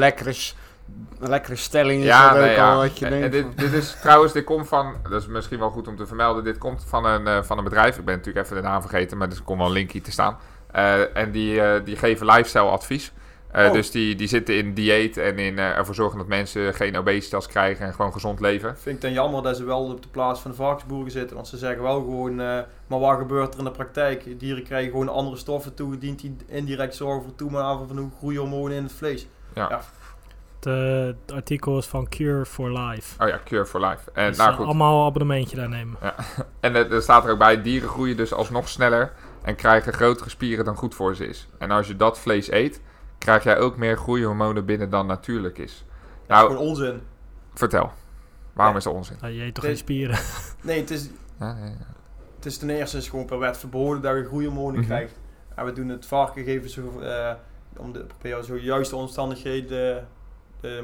lekkere, s- een lekkere stelling is Ja, dat nee, ook ja. al wat je En- denkt. en dit, dit is trouwens, dit komt van, dat is misschien wel goed om te vermelden, dit komt van een, eh, van een bedrijf. Ik ben natuurlijk even de naam vergeten, maar er komt wel een linkje te staan. Eh, en die, eh, die geven lifestyle advies. Eh, Oh. Dus die, die zitten in dieet en in eh, ervoor zorgen dat mensen geen obesitas krijgen en gewoon gezond leven. Vind ik dan jammer dat ze wel op de plaats van de varkensboeren zitten. Want ze zeggen wel gewoon, eh, maar wat gebeurt er in de praktijk? Dieren krijgen gewoon andere stoffen toegediend die indirect zorgen voor toename van groeihormonen in het vlees. Het, eh, het artikel is van Cure for Life. Oh ja, Cure for Life. En, Dus nou eh, goed. allemaal een abonnementje daar nemen. [LAUGHS] en er, er staat er ook bij, dieren groeien dus alsnog sneller en krijgen grotere spieren dan goed voor ze is. En als je dat vlees eet, krijg jij ook meer groeihormonen binnen dan natuurlijk is. Dat is Nou, gewoon onzin. vertel. Waarom Ja. is dat onzin? Nou, je eet toch Nee. geen spieren? [LAUGHS] Nee, het is, Ja, ja, ja. het is ten eerste is gewoon per wet verboden dat je groeihormonen Mhm. krijgt. En we doen het varken geven zo, eh, om de proberen zo juiste omstandigheden, de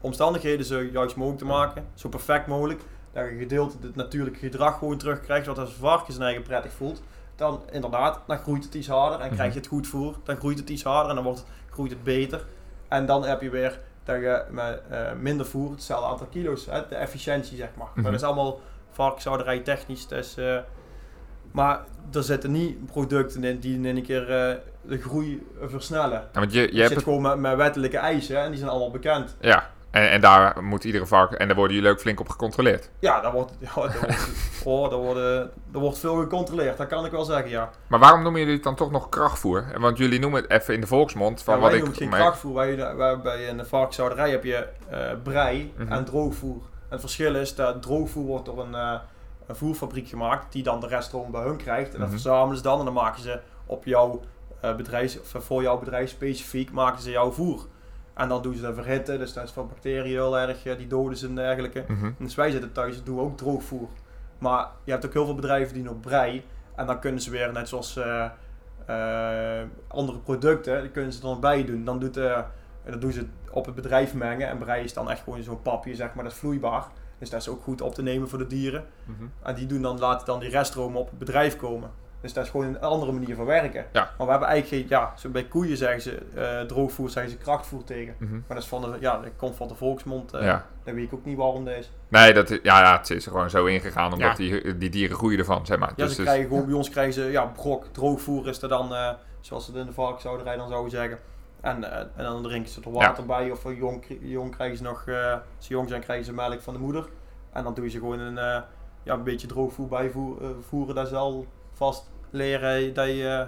omstandigheden zo juist mogelijk te maken. Zo perfect mogelijk. Dat je gedeelte het natuurlijke gedrag gewoon terugkrijgt. Want als een varken zijn eigen prettig voelt, dan inderdaad, dan groeit het iets harder. En Mhm. krijg je het goed voer, dan groeit het iets harder en dan wordt, groeit het beter. En dan heb je weer dat je met eh, minder voer, hetzelfde aantal kilo's, hè, de efficiëntie zeg maar. Mhm. Maar dat is allemaal varkenshouderij technisch. Dus, eh, maar er zitten niet producten in die in een keer eh, de groei versnellen. Ja, want je, je Je hebt zit het, gewoon met, met wettelijke eisen en die zijn allemaal bekend. ja, en, en daar moet iedere varken, en daar worden jullie ook flink op gecontroleerd. Ja, daar wordt, [LAUGHS] ja, daar wordt, oh, daar worden, er wordt veel gecontroleerd, dat kan ik wel zeggen, ja. Maar waarom noemen jullie het dan toch nog krachtvoer? Want jullie noemen het even in de volksmond van ja wat ik... noemen het geen maar- krachtvoer, wij, wij, bij een varkenshouderij heb je eh, brei Mhm. en droogvoer. En het verschil is dat droogvoer wordt door een, eh, een voerfabriek gemaakt die dan de rest gewoon bij hun krijgt. En dat Mhm. verzamelen ze dan en dan maken ze op jouw bedrijf, of voor jouw bedrijf specifiek, maken ze jouw voer. En dan doen ze dat verhitten, dus dat is van bacteriën heel erg, eh, die doden ze en dergelijke. Mhm. Dus wij zitten thuis, doen ook droogvoer. Maar je hebt ook heel veel bedrijven die nog brei. En dan kunnen ze weer, net zoals eh, eh, andere producten, die kunnen ze er nog bij doen. Dan doet, eh, dat doen ze op het bedrijf mengen. En brei is dan echt gewoon zo'n papje, zeg maar, dat is vloeibaar. Dus dat is ook goed op te nemen voor de dieren. Mhm. En die doen dan, laten dan die reststromen op het bedrijf komen. Dus dat is gewoon een andere manier van werken. Ja. Maar we hebben eigenlijk geen, ja, zo bij koeien zeggen ze eh, droogvoer, zeggen ze krachtvoer tegen. Mhm. Maar dat, is van de, ja, dat komt van de volksmond. eh Ja. Dan weet ik ook niet waarom dat is. Nee, dat, is- ja, ja, het is er gewoon zo ingegaan, omdat Ja. die, die dieren groeien ervan, zeg maar. Ja, dus, ze dus- krijgen gewoon, bij ons krijgen ze, ja, brok, droogvoer is er dan, eh, zoals ze het in de varkenshouderij dan zouden zeggen. En, en dan drinken ze er water bij, of jong, jong krijgen ze nog, als ze jong zijn krijgen ze melk van de moeder. En dan doe je ze gewoon een, ja, een beetje droogvoer bijvoeren, voeren, dat ze al vast leren dat je,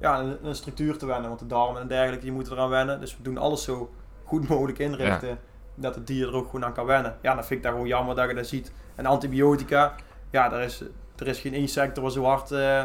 ja, een, een structuur te wennen. Want de darmen en dergelijke, die moeten eraan wennen. Dus we doen alles zo goed [LAUGHS] mogelijk inrichten, dat het dier er ook gewoon aan kan wennen. Ja, dan vind ik dat gewoon jammer dat je dat ziet. En antibiotica, ja, daar is, er is geen één sector waar zo hard eh,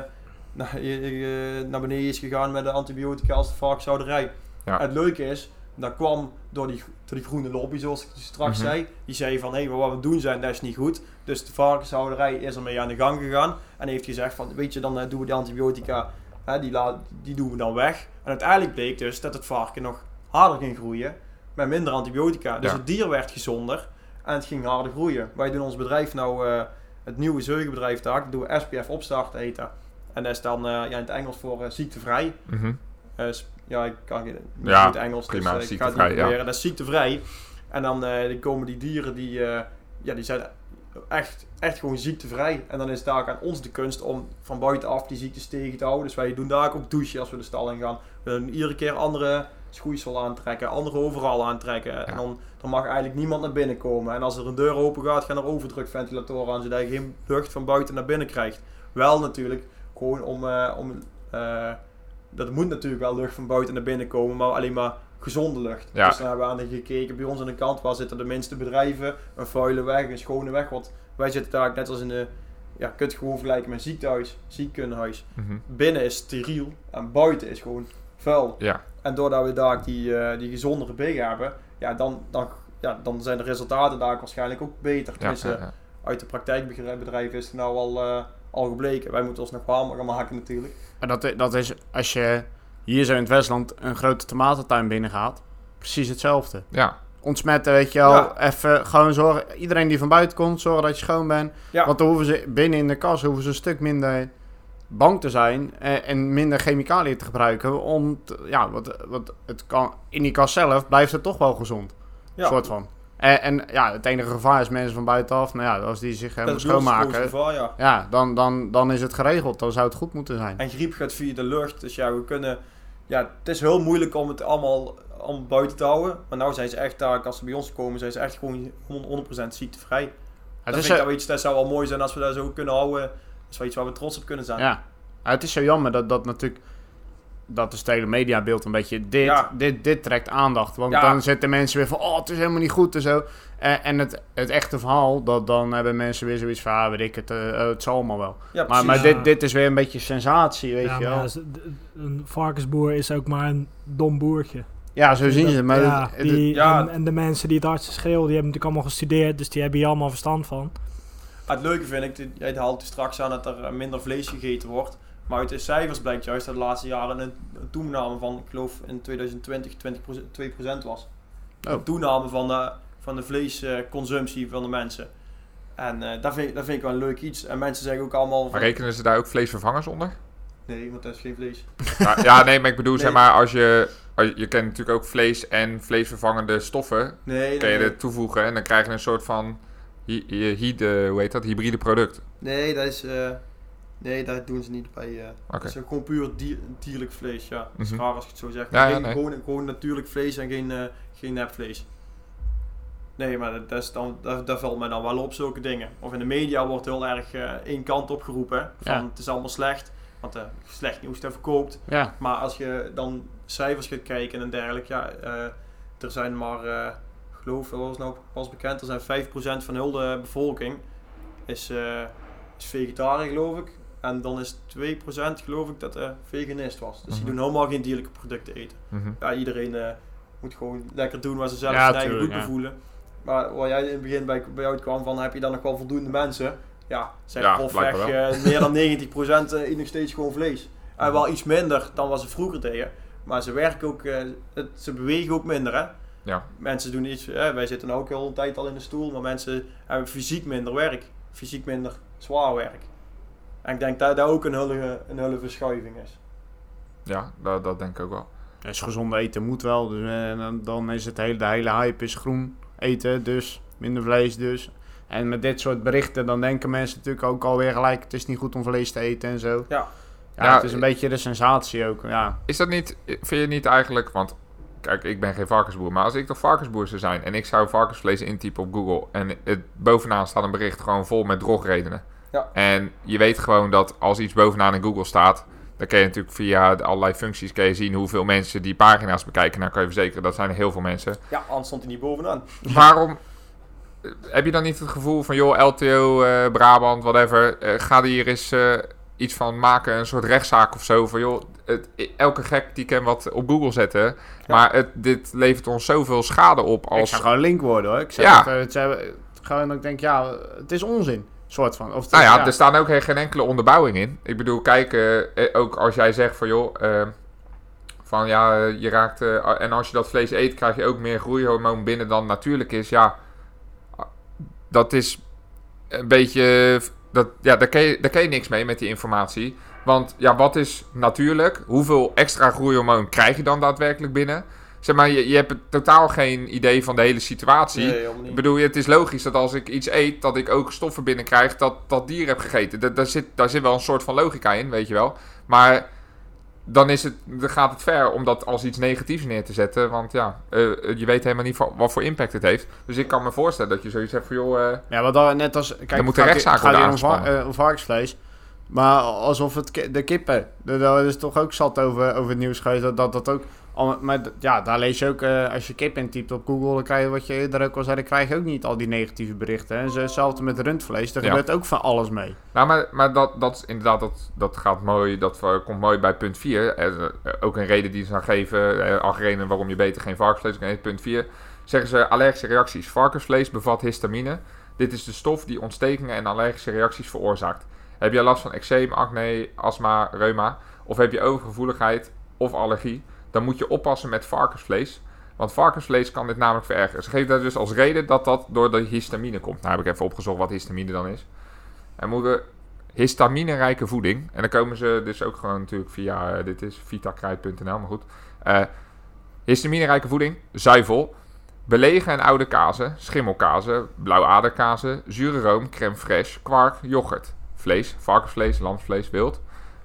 naar, eh, [LAUGHS] naar beneden is gegaan met de antibiotica als de varkenshouderij. Ja. Het leuke is, dat kwam door die, door die groene lobby, zoals ik straks Mhm. zei. Die zei van, hé, hey, maar wat we doen zijn, dat is niet goed. Dus de varkenshouderij is ermee aan de gang gegaan. En heeft gezegd van, weet je, dan eh, doen we die antibiotica Hè, die, la- die doen we dan weg. En uiteindelijk bleek dus dat het varken nog harder ging groeien. Met minder antibiotica. Dus Ja. het dier werd gezonder. En het ging harder groeien. Wij doen ons bedrijf nou, eh, het nieuwe zeugenbedrijf daar. Doen we SPF Opstart dat. En dat is dan eh, ja, in het Engels voor ziektevrij. Mhm. Ja, ik kan niet Ja, goed Engels, prima, dus eh, ik ga het niet ja. proberen. Dat is ziektevrij. En dan die komen die dieren, die, eh, ja, die zijn echt, echt gewoon ziektevrij. En dan is het daar aan ons de kunst om van buitenaf die ziektes tegen te houden. Dus wij doen daar ook douchen als we de stal in gaan. We doen iedere keer andere schoeisel aantrekken, andere overal aantrekken. En dan, dan mag eigenlijk niemand naar binnen komen. En als er een deur open gaat, gaan er overdrukventilatoren aan, zodat je geen lucht van buiten naar binnen krijgt. Wel natuurlijk, gewoon om, om dat moet natuurlijk wel lucht van buiten naar binnen komen, maar alleen maar gezonde lucht. Ja. Dus dan hebben we aan gekeken bij ons aan de kant, waar zitten de minste bedrijven, een vuile weg, een schone weg. Want wij zitten daar net als in de, ja, je kunt het gewoon vergelijken met een ziekenhuis, ziekenhuis. Mhm. Binnen is steriel en buiten is gewoon vuil. Ja, En doordat we daar die, eh, die gezondere biggen hebben, ja, dan, dan, ja, dan zijn de resultaten daar waarschijnlijk ook beter. ja, Tenminste, ja, ja. uit de praktijkbedrijven is het nou al, eh, al gebleken. Wij moeten ons nog warmer gaan maken natuurlijk. Maar dat, dat is als je hier zo in het Westland een grote tomatentuin binnengaat, precies hetzelfde. Ja, Ontsmetten, weet je wel. Ja. Even gewoon zorgen. Iedereen die van buiten komt, zorgen dat je schoon bent. Ja. Want dan hoeven ze binnen in de kas hoeven ze een stuk minder bang te zijn eh, en minder chemicaliën te gebruiken. Om te- ja, want, want het kan, in die kas zelf blijft het toch wel gezond. Ja. Soort van. En, en ja, het enige gevaar is mensen van buitenaf. Nou ja, als die zich helemaal schoonmaken. gevaar, ja. Ja, dan, dan, dan is het geregeld. Dan zou het goed moeten zijn. En griep gaat via de lucht. Dus ja, we kunnen... Ja, het is heel moeilijk om het allemaal, allemaal buiten te houden. Maar nou zijn ze echt daar, als ze bij ons komen, zijn ze echt gewoon 100% ziektevrij. Het dat is, vind ik iets, dat zou wel mooi zijn als we dat zo kunnen houden. Dat is wel iets waar we trots op kunnen zijn. Ja, het is zo jammer dat dat natuurlijk dat is het hele mediabeeld een beetje dit, Ja. dit, dit trekt aandacht. Want Ja. dan zitten mensen weer van, oh, het is helemaal niet goed en zo. En, en het, het echte verhaal, dat, dan hebben mensen weer zoiets van, ah, weet ik het, eh, eh, het zal allemaal wel. Ja, Maar, maar Ja. dit, dit is weer een beetje sensatie, weet Ja, je wel. een varkensboer is ook maar een dom boertje. Ja, zo zien ze het. Maar ja, het- het- die, ja. En, en de mensen die het hardst schreeuwen, die hebben natuurlijk allemaal gestudeerd, dus die hebben hier allemaal verstand van. Het leuke vind ik, jij haalt straks aan dat er eh, minder vlees gegeten wordt. Maar uit de cijfers blijkt juist dat de laatste jaren een, toename van, ik geloof in 2020, 20%, 2% was. Oh. Een toename van de, van de vleesconsumptie van de mensen. En eh dat, vind, ik- dat vind ik wel een leuk iets. En mensen zeggen ook allemaal maar rekenen ze daar ook vleesvervangers onder? nee, want dat is geen vlees. ja, ja, nee, maar ik bedoel, Nee. zeg maar, als je... als je je kent natuurlijk ook vlees en vleesvervangende stoffen. Nee, Kun je nee. er toevoegen en dan krijg je een soort van... Hy, hy- hy- hoe heet dat? Hybride product. nee, dat is... eh, nee, dat doen ze niet bij... eh Oké. Dat is gewoon puur dier- dierlijk vlees, ja. Dat is Mhm. raar als ik het zo zeg. Ja, ja, geen, nee. gewoon, gewoon natuurlijk vlees en geen, eh geen nepvlees. Nee, maar dat, dat, is dan, dat, dat valt mij dan wel op, zulke dingen. Of in de media wordt heel erg eh één kant opgeroepen. Van Ja. het is allemaal slecht, want eh, slecht nieuws dat verkoopt. ja, Maar als je dan cijfers gaat kijken en dergelijke, ja, eh, er zijn maar, eh geloof, wat was nou pas bekend, er zijn 5% van heel de bevolking is, eh, is vegetariër, geloof ik. En dan is 2% geloof ik dat er veganist was. Dus die Mhm. doen helemaal geen dierlijke producten eten. Mhm. Ja, iedereen eh, moet gewoon lekker doen waar ze zelf Ja, zijn eigen goed ja. bevoelen. Maar waar jij in het begin bij, bij jou kwam van, heb je dan nog wel voldoende mensen? Ja, zeg Ja, grofweg [LAUGHS] eh, meer dan 90% eet nog steeds gewoon vlees. En wel iets minder dan wat ze vroeger deden. Maar ze werken ook, eh, het, ze bewegen ook minder hè. Ja. Mensen doen iets, eh, wij zitten ook al een tijd al in de stoel, maar mensen hebben fysiek minder werk. Fysiek minder zwaar werk. En ik denk dat dat ook een hele, een hele verschuiving is. Ja, dat, dat denk ik ook wel. dus gezond eten moet wel. Dus, eh, dan, dan is het hele, de hele hype is groen eten, dus minder vlees dus. En met dit soort berichten, dan denken mensen natuurlijk ook alweer gelijk, het is niet goed om vlees te eten en zo. Ja. Ja, Ja, het is een beetje de sensatie ook, ja. Is dat niet, vind je niet eigenlijk, want kijk, ik ben geen varkensboer, maar als ik toch varkensboer zou zijn en ik zou varkensvlees intypen op Google en het, bovenaan staat een bericht gewoon vol met drogredenen. Ja. En je weet gewoon dat als iets bovenaan in Google staat, dan kun je natuurlijk via de allerlei functies kun je zien hoeveel mensen die pagina's bekijken. Nou kan je verzekeren, dat zijn er heel veel mensen. Ja, anders stond hij niet bovenaan. [LAUGHS] Waarom eh, heb je dan niet het gevoel van, joh, LTO, eh, Brabant, whatever, eh, ga er hier eens eh, iets van maken, een soort rechtszaak of zo, van joh, het, elke gek die kan wat op Google zetten, maar het, dit levert ons zoveel schade op Ik als... zou gewoon link worden hoor. Ik zou Ja. het, het gewoon dat ik denk, ja, het is onzin. Soort van. Of Nou ja, er staan ook geen enkele onderbouwing in. Ik bedoel, kijk, eh, eh, ook als jij zegt van joh, eh, van ja, eh, je raakt, en als je dat vlees eet, krijg je ook meer groeihormoon binnen dan natuurlijk is. Ja, dat is een beetje, dat, ja, daar kan, je, daar kan je niks mee met die informatie. Want ja, wat is natuurlijk? Hoeveel extra groeihormoon krijg je dan daadwerkelijk binnen? Zeg maar, je, je hebt totaal geen idee van de hele situatie. Nee, Ik bedoel, het is logisch dat als ik iets eet, dat ik ook stoffen binnenkrijg dat dat dier heb gegeten. Da- daar, zit, daar zit wel een soort van logica in, weet je wel. Maar dan, is het, dan gaat het ver om dat als iets negatiefs neer te zetten. Want ja, eh, je weet helemaal niet wat voor impact het heeft. Dus ik kan me voorstellen dat je zoiets hebt van, joh... eh, Ja, wat dan net als... Kijk, Er moet gaat- rechtszaak worden om aangespannen. eh, om varkensvlees. Maar alsof het ki- de kippen... Daar is toch ook zat over, over het nieuws geweest dat dat, dat ook... al- Maar ja, daar lees je ook... eh, als je kip intypt op Google, dan krijg je wat je eerder ook al zei... dan krijg je ook niet al die negatieve berichten. En zo- hetzelfde met rundvlees. Ja. gebeurt ook van alles mee. Nou, maar, maar dat, dat is inderdaad, dat, dat gaat mooi, dat eh, komt mooi bij punt 4. ook een reden die ze dan geven, eh, algemeen waarom je beter geen varkensvlees kan eten. Punt 4, zeggen ze allergische reacties. Varkensvlees bevat histamine. Dit is de stof die ontstekingen en allergische reacties veroorzaakt. Heb je last van eczeem, acne, astma, reuma, of heb je overgevoeligheid of allergie, dan moet je oppassen met varkensvlees. Want varkensvlees kan dit namelijk verergeren. Ze geven daar dus als reden dat dat door de histamine komt. Nou heb ik even opgezocht wat histamine dan is. En moeten histaminerijke voeding. En dan komen ze dus ook gewoon natuurlijk via, eh, dit is vitakruid.nl, maar goed. Eh histaminerijke voeding, zuivel, belegen en oude kazen, schimmelkazen, blauwaderkazen, zure room, crème fraîche, kwark, yoghurt, vlees, varkensvlees, lamsvlees, wild,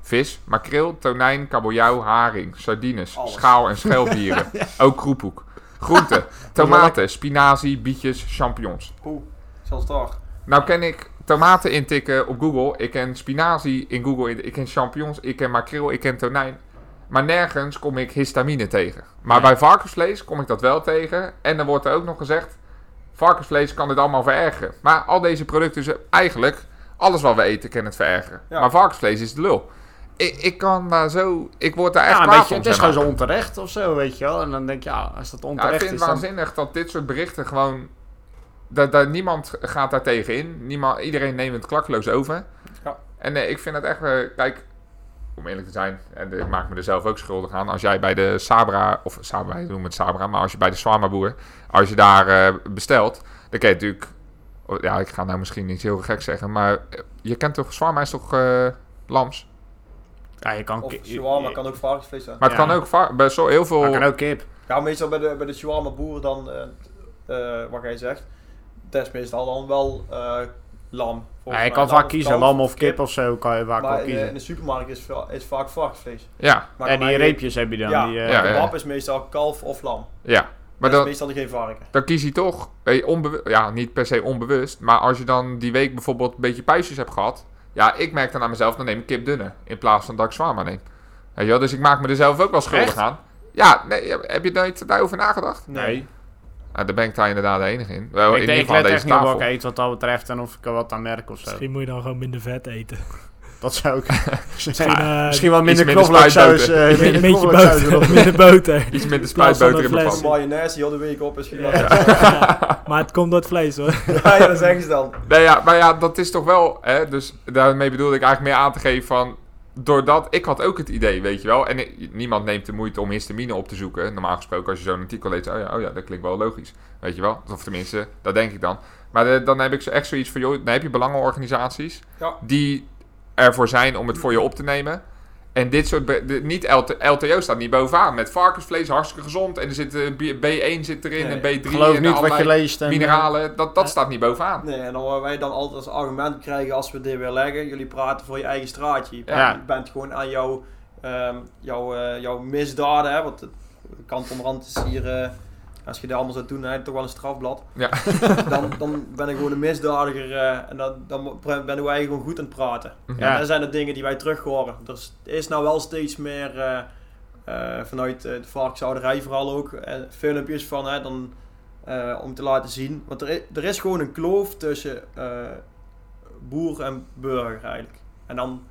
vis, makreel, tonijn, kabeljauw, haring, sardines, Alles. schaal- en scheldieren, [LAUGHS] ook kroephoek, groenten, [LAUGHS] tomaten, spinazie, bietjes, champignons. Oeh, zelfs daar. Nou ken ik tomaten intikken op Google. Ik ken spinazie in Google. Ik ken champignons. Ik ken makreel. Ik ken tonijn. Maar nergens kom ik histamine tegen. Maar bij varkensvlees kom ik dat wel tegen. En dan wordt er ook nog gezegd... Varkensvlees kan dit allemaal verergeren. Maar al deze producten... Eigenlijk, alles wat we eten kan het verergeren. Ja. Maar varkensvlees is de lul. Ik, ik kan daar zo... Ik word daar echt Ja, een beetje, het is gewoon zo onterecht of zo, weet je wel. En dan denk je, ja, als dat Ja, ik onterecht vind is, het dan... waanzinnig dat dit soort berichten gewoon... Dat, dat niemand gaat daar tegen in. Niemand, iedereen neemt het klakkeloos over. Ja. En eh, ik vind het echt... eh, kijk, om eerlijk te zijn... En ik maak me er zelf ook schuldig aan. Als jij bij de Sabra... Of Sabra, wij noemen het Sabra. Maar als je bij de Swama boer... Als je daar eh, bestelt... Dan kan je natuurlijk... oh, Ja, ik ga nou misschien iets heel gek zeggen. Maar je kent toch... Swama is toch lams? Ja, je kan... Of shawarma je- kan ook varkensvlees zijn. Maar het Ja. kan ook... va- Bij zo heel veel... Maar kan ook kip. Ja, meestal bij de, bij de shawarma boer dan, eh, eh, wat jij zegt, dat is meestal dan wel eh, lam. Ja, je kan vaak kiezen, kalf, lam of kip of zo kan je vaak Maar in, de- kiezen. in de supermarkt is, is vaak varkensvlees. Ja, Maar en die reepjes heb je dan. Ja, die, eh, maar Ja, is meestal kalf of lam. ja. Maar Maar dan... dat is meestal geen varken. dan kies hij toch, onbewu- ja, niet per se onbewust, maar als je dan die week bijvoorbeeld een beetje puistjes hebt gehad, ja, ik merk dan aan mezelf, dan neem ik kip dunne, in plaats van dat ik zwaar neem. Weet je wel, dus ik maak me er zelf ook wel schuldig Echt? aan. Ja, nee, heb je nooit daarover nagedacht? nee. Nou, daar ben ik daar inderdaad de enige in. Wel, ik in ieder denk, ik geval let deze echt niet op wat ik eet wat dat betreft en of ik er wat aan merk of zo. Misschien moet je dan gewoon minder vet eten. Dat zou ik... [LAUGHS] Misschien, eh, Misschien wel minder minder knoflooksaus. eh, Een minder beetje knoflooksaus boter. [LAUGHS] minder boter. Iets minder spuitboter in mijn. Mayonaise, heel de week op is Ja. ja. Ja, [LAUGHS] maar het komt door het vlees hoor. ja, ja, dat zeggen ze dan. Nee, ja, maar ja, dat is toch wel, hè, dus daarmee bedoelde ik eigenlijk meer aan te geven van, doordat, ik had ook het idee, weet je wel, en niemand neemt de moeite om histamine op te zoeken. Normaal gesproken, als je zo'n artikel leest, oh ja, oh ja, dat klinkt wel logisch, weet je wel. Of tenminste, dat denk ik dan. Maar eh, dan heb ik zo echt zoiets van, joh, dan heb je belangenorganisaties Ja. die ervoor zijn om het voor je op te nemen. En dit soort, de- niet LT, LTO staat niet bovenaan, met varkensvlees, hartstikke gezond. En er zit eh, B- B1 zit erin Nee, en B3 Geloof en niet wat je leest. En, mineralen, dat, dat staat niet bovenaan. Nee, en dan waar wij dan altijd als argument krijgen als we dit weer leggen, jullie praten voor je eigen straatje. Je bent, Ja. je bent gewoon aan jouw, ehm, jouw, eh, jouw misdaden, hè, want de kant onderhand is hier, eh, als je dit allemaal zou doen, hè, toch wel een strafblad. Ja. [LAUGHS] dan, dan ben ik gewoon een misdadiger eh, en dan, dan ben wij gewoon goed aan het praten. Mhm. Ja. En dat zijn de dingen die wij terug horen. Er is, er is nou wel steeds meer eh, eh, vanuit de varkenshouderij vooral ook filmpjes van hè, dan, eh, om te laten zien. Want er is, er is gewoon een kloof tussen eh, boer en burger eigenlijk. En dan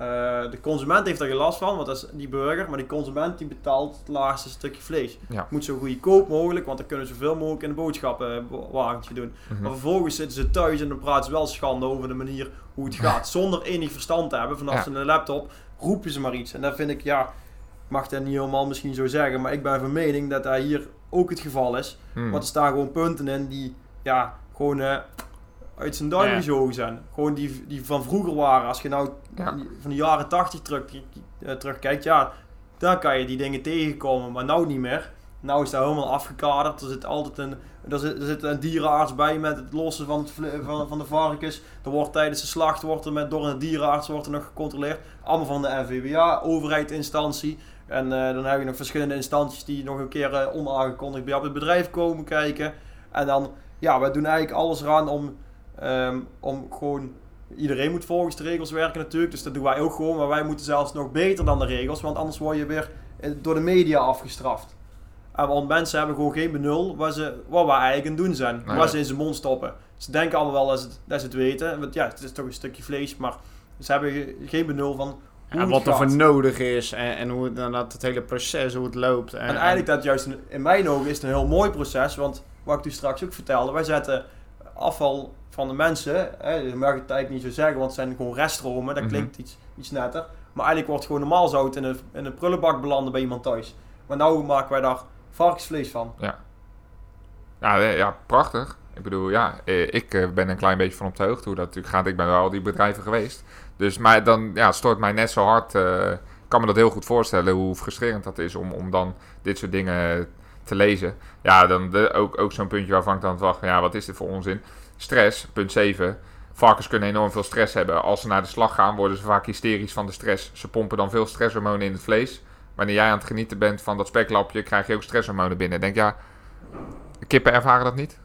eh, de consument heeft er geen last van, want dat is die burger, maar die consument die betaalt het laagste stukje vlees. Ja. Moet zo goedkoop mogelijk, want dan kunnen ze zoveel mogelijk in de boodschappenwagentje doen. Mhm. Maar vervolgens zitten ze thuis en dan praten ze wel schande over de manier hoe het gaat. [LAUGHS] Zonder enig verstand te hebben vanaf Ja. ze een laptop, roepen ze maar iets. En dat vind ik, ja, ik mag dat niet helemaal misschien zo zeggen, maar ik ben van mening dat dat hier ook het geval is. Hmm. Want er staan gewoon punten in die, ja, gewoon eh, uit zijn duim Ja. gezogen zijn. Gewoon die, die van vroeger waren. Als je nou Ja. die- van de jaren 80 terug, eh, terugkijkt, ja, dan kan je die dingen tegenkomen. Maar nou niet meer. Nou is dat helemaal afgekaderd. Er zit altijd een, er zit, er zit een dierenarts bij met het lossen van, het van, van de varkens. Er wordt tijdens de slacht wordt er met, door een dierenarts wordt er nog gecontroleerd. Allemaal van de NVWA, overheidsinstantie. En eh, dan heb je nog verschillende instanties die nog een keer eh, onaangekondigd bij op het bedrijf komen kijken. En dan, ja, wij doen eigenlijk alles eraan om, ehm, om gewoon... Iedereen moet volgens de regels werken natuurlijk, dus dat doen wij ook gewoon. Maar wij moeten zelfs nog beter dan de regels, want anders word je weer eh, door de media afgestraft. En want mensen hebben gewoon geen benul wat, ze, wat wij eigenlijk aan doen zijn. Nee. Wat ze in zijn mond stoppen. Ze denken allemaal wel dat ze, het, dat ze het weten. Want ja, het is toch een stukje vlees, maar ze hebben ge- geen benul van hoe En wat er voor nodig is en, en hoe het, inderdaad het hele proces, hoe het loopt. En, En eigenlijk dat juist in, in mijn ogen is het een heel mooi proces. Want wat ik toen straks ook vertelde, wij zetten afval van de mensen, hè, dat mag het eigenlijk niet zo zeggen, want het zijn gewoon reststromen, dat Mhm. klinkt iets, iets netter. Maar eigenlijk wordt gewoon normaal zout in een, in een prullenbak belanden bij iemand thuis. Maar nou maken wij daar varkensvlees van. Ja, eh, ja, prachtig. Ik bedoel, ja, eh, ik eh, ben een klein beetje van op de hoogte hoe dat natuurlijk gaat. Ik ben wel al die bedrijven geweest. Dus maar dan ja, stoort mij net zo hard. eh, ik kan me dat heel goed voorstellen hoe frustrerend dat is om, om dan dit soort dingen te lezen. Ja, dan de, ook, ook zo'n puntje waarvan ik dan wacht, ja, wat is dit voor onzin? Stress, punt 7. Varkens kunnen enorm veel stress hebben. Als ze naar de slag gaan, worden ze vaak hysterisch van de stress. Ze pompen dan veel stresshormonen in het vlees. Wanneer jij aan het genieten bent van dat speklapje, krijg je ook stresshormonen binnen. Denk ja, kippen ervaren dat niet?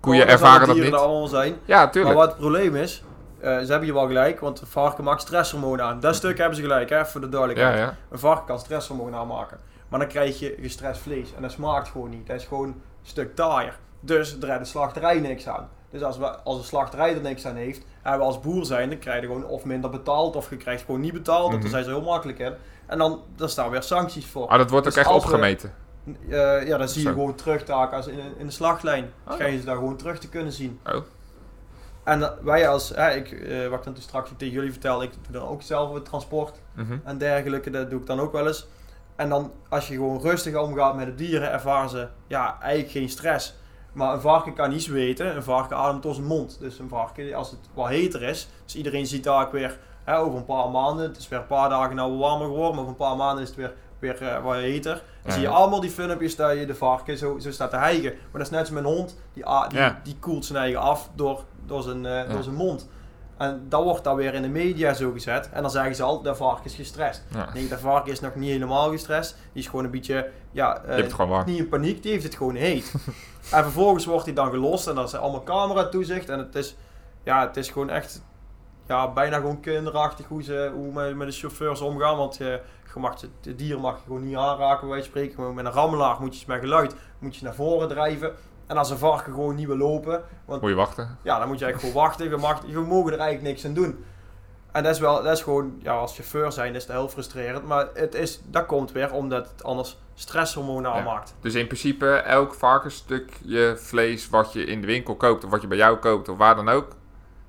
Koeien ervaren dat niet? allemaal zijn. Ja, Maar tuurlijk. wat het probleem is, eh, ze hebben hier wel gelijk, want varken maakt stresshormonen aan. Dat stuk hebben ze gelijk, hè, voor de Ja, duidelijkheid. ja. Een varken kan stresshormonen aanmaken. Maar dan krijg je gestrest vlees. En dat smaakt gewoon niet. Dat is gewoon een stuk taaier. Dus daar heeft de slachterij niks aan. Dus als, we, als een slachterij er niks aan heeft, en we als boer zijn, dan krijg je gewoon of minder betaald, of je krijgt gewoon niet betaald. Mhm. daar zijn ze heel makkelijk in. En dan daar staan weer sancties voor. Ah, dat wordt ook Dus echt we- opgemeten. Eh, ja, dan zie je Zo. gewoon terugtaken als in, in de slachtlijn. Oh. Schijnen ze daar gewoon terug te kunnen zien. Oh. En dat- wij als, hè, ik, eh, wat ik dan straks tegen jullie vertelde, ik doe dan ook zelf het transport Mhm. en dergelijke, dat doe ik dan ook wel eens. En dan als je gewoon rustig omgaat met de dieren, ervaren ze ja, eigenlijk geen stress. Maar een varken kan niets weten, een varken ademt door zijn mond. Dus een varken, als het wat heter is, dus iedereen ziet daar ook weer hè, over een paar maanden, het is weer een paar dagen nou warmer geworden, maar over een paar maanden is het weer, weer eh, wat heter. Dan Ja, zie je allemaal die filmpjes dat je de varken zo, zo staat te hijgen. Maar dat is net als een hond, die, die, Ja. die koelt zijn eigen af door, door, zijn, eh, Ja. door zijn mond. En dat wordt dan weer in de media zo gezet. En dan zeggen ze al, dat varken is gestrest. Ja. Nee, dat varken is nog niet helemaal gestrest. Die is gewoon een beetje, ja, eh, warm. niet in paniek, die heeft het gewoon heet. [LAUGHS] en vervolgens wordt hij dan gelost en dat is allemaal camera toezicht. En het is, ja, het is gewoon echt, ja, bijna gewoon kinderachtig hoe ze hoe met, met de chauffeurs omgaan. Want je, je mag het, dier mag je gewoon niet aanraken, wij spreken. Maar met een rammelaar moet je met geluid moet je naar voren drijven. En als een varken gewoon niet wil lopen, want Moet je wachten. ja, dan moet je eigenlijk gewoon wachten. Je, mag, je mogen er eigenlijk niks aan doen. En dat is wel, dat is gewoon, ja, als chauffeur zijn is dat heel frustrerend. Maar het is, dat komt weer omdat het anders stresshormonen Ja. aanmaakt. Dus in principe elk varkensstukje vlees wat je in de winkel koopt of wat je bij jou koopt of waar dan ook,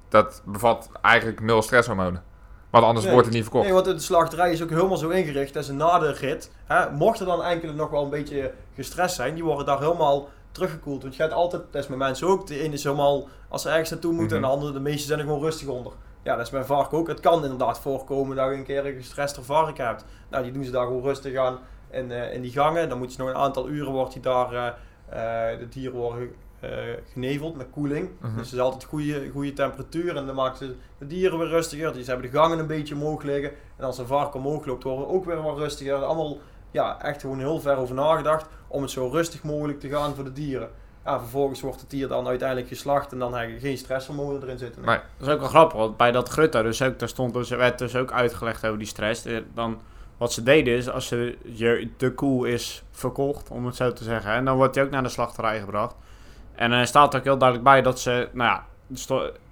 dat bevat eigenlijk nul stresshormonen. Want anders Nee. wordt het niet verkocht. Nee, want de slachterij is ook helemaal zo ingericht. Dat is een na de rit. Hè, mocht er dan enkele nog wel een beetje gestrest zijn, die worden daar helemaal teruggekoeld. Want je hebt altijd, dat is met mensen ook, de ene is helemaal als ze ergens naartoe moeten Mhm. en de andere, de meeste zijn er gewoon rustig onder. Ja, dat is bij varken ook. Het kan inderdaad voorkomen dat je een keer een gestreste varken hebt. Nou, die doen ze daar gewoon rustig aan in, eh, in die gangen. Dan moet je nog een aantal uren, wordt die daar, eh, eh, de dieren worden geneveld met koeling. Mhm. Dus het is altijd goede, goede temperatuur en dan maken ze de dieren weer rustiger. Dus ze hebben de gangen een beetje omhoog liggen. En als een varken omhoog loopt, worden we ook weer wat rustiger. Allemaal ja, echt gewoon heel ver over nagedacht om het zo rustig mogelijk te gaan voor de dieren. Ja, vervolgens wordt het dier dan uiteindelijk geslacht en dan heb je geen stresshormonen erin zitten. Nee. Dat is ook wel grappig, want bij dat Grutta dus ook, daar stond dus, werd dus ook uitgelegd over die stress. Eh, Dan, wat ze deden is, als ze, je, de koe is verkocht, om het zo te zeggen, en dan wordt die ook naar de slachterij gebracht. En er staat ook heel duidelijk bij dat ze, nou ja,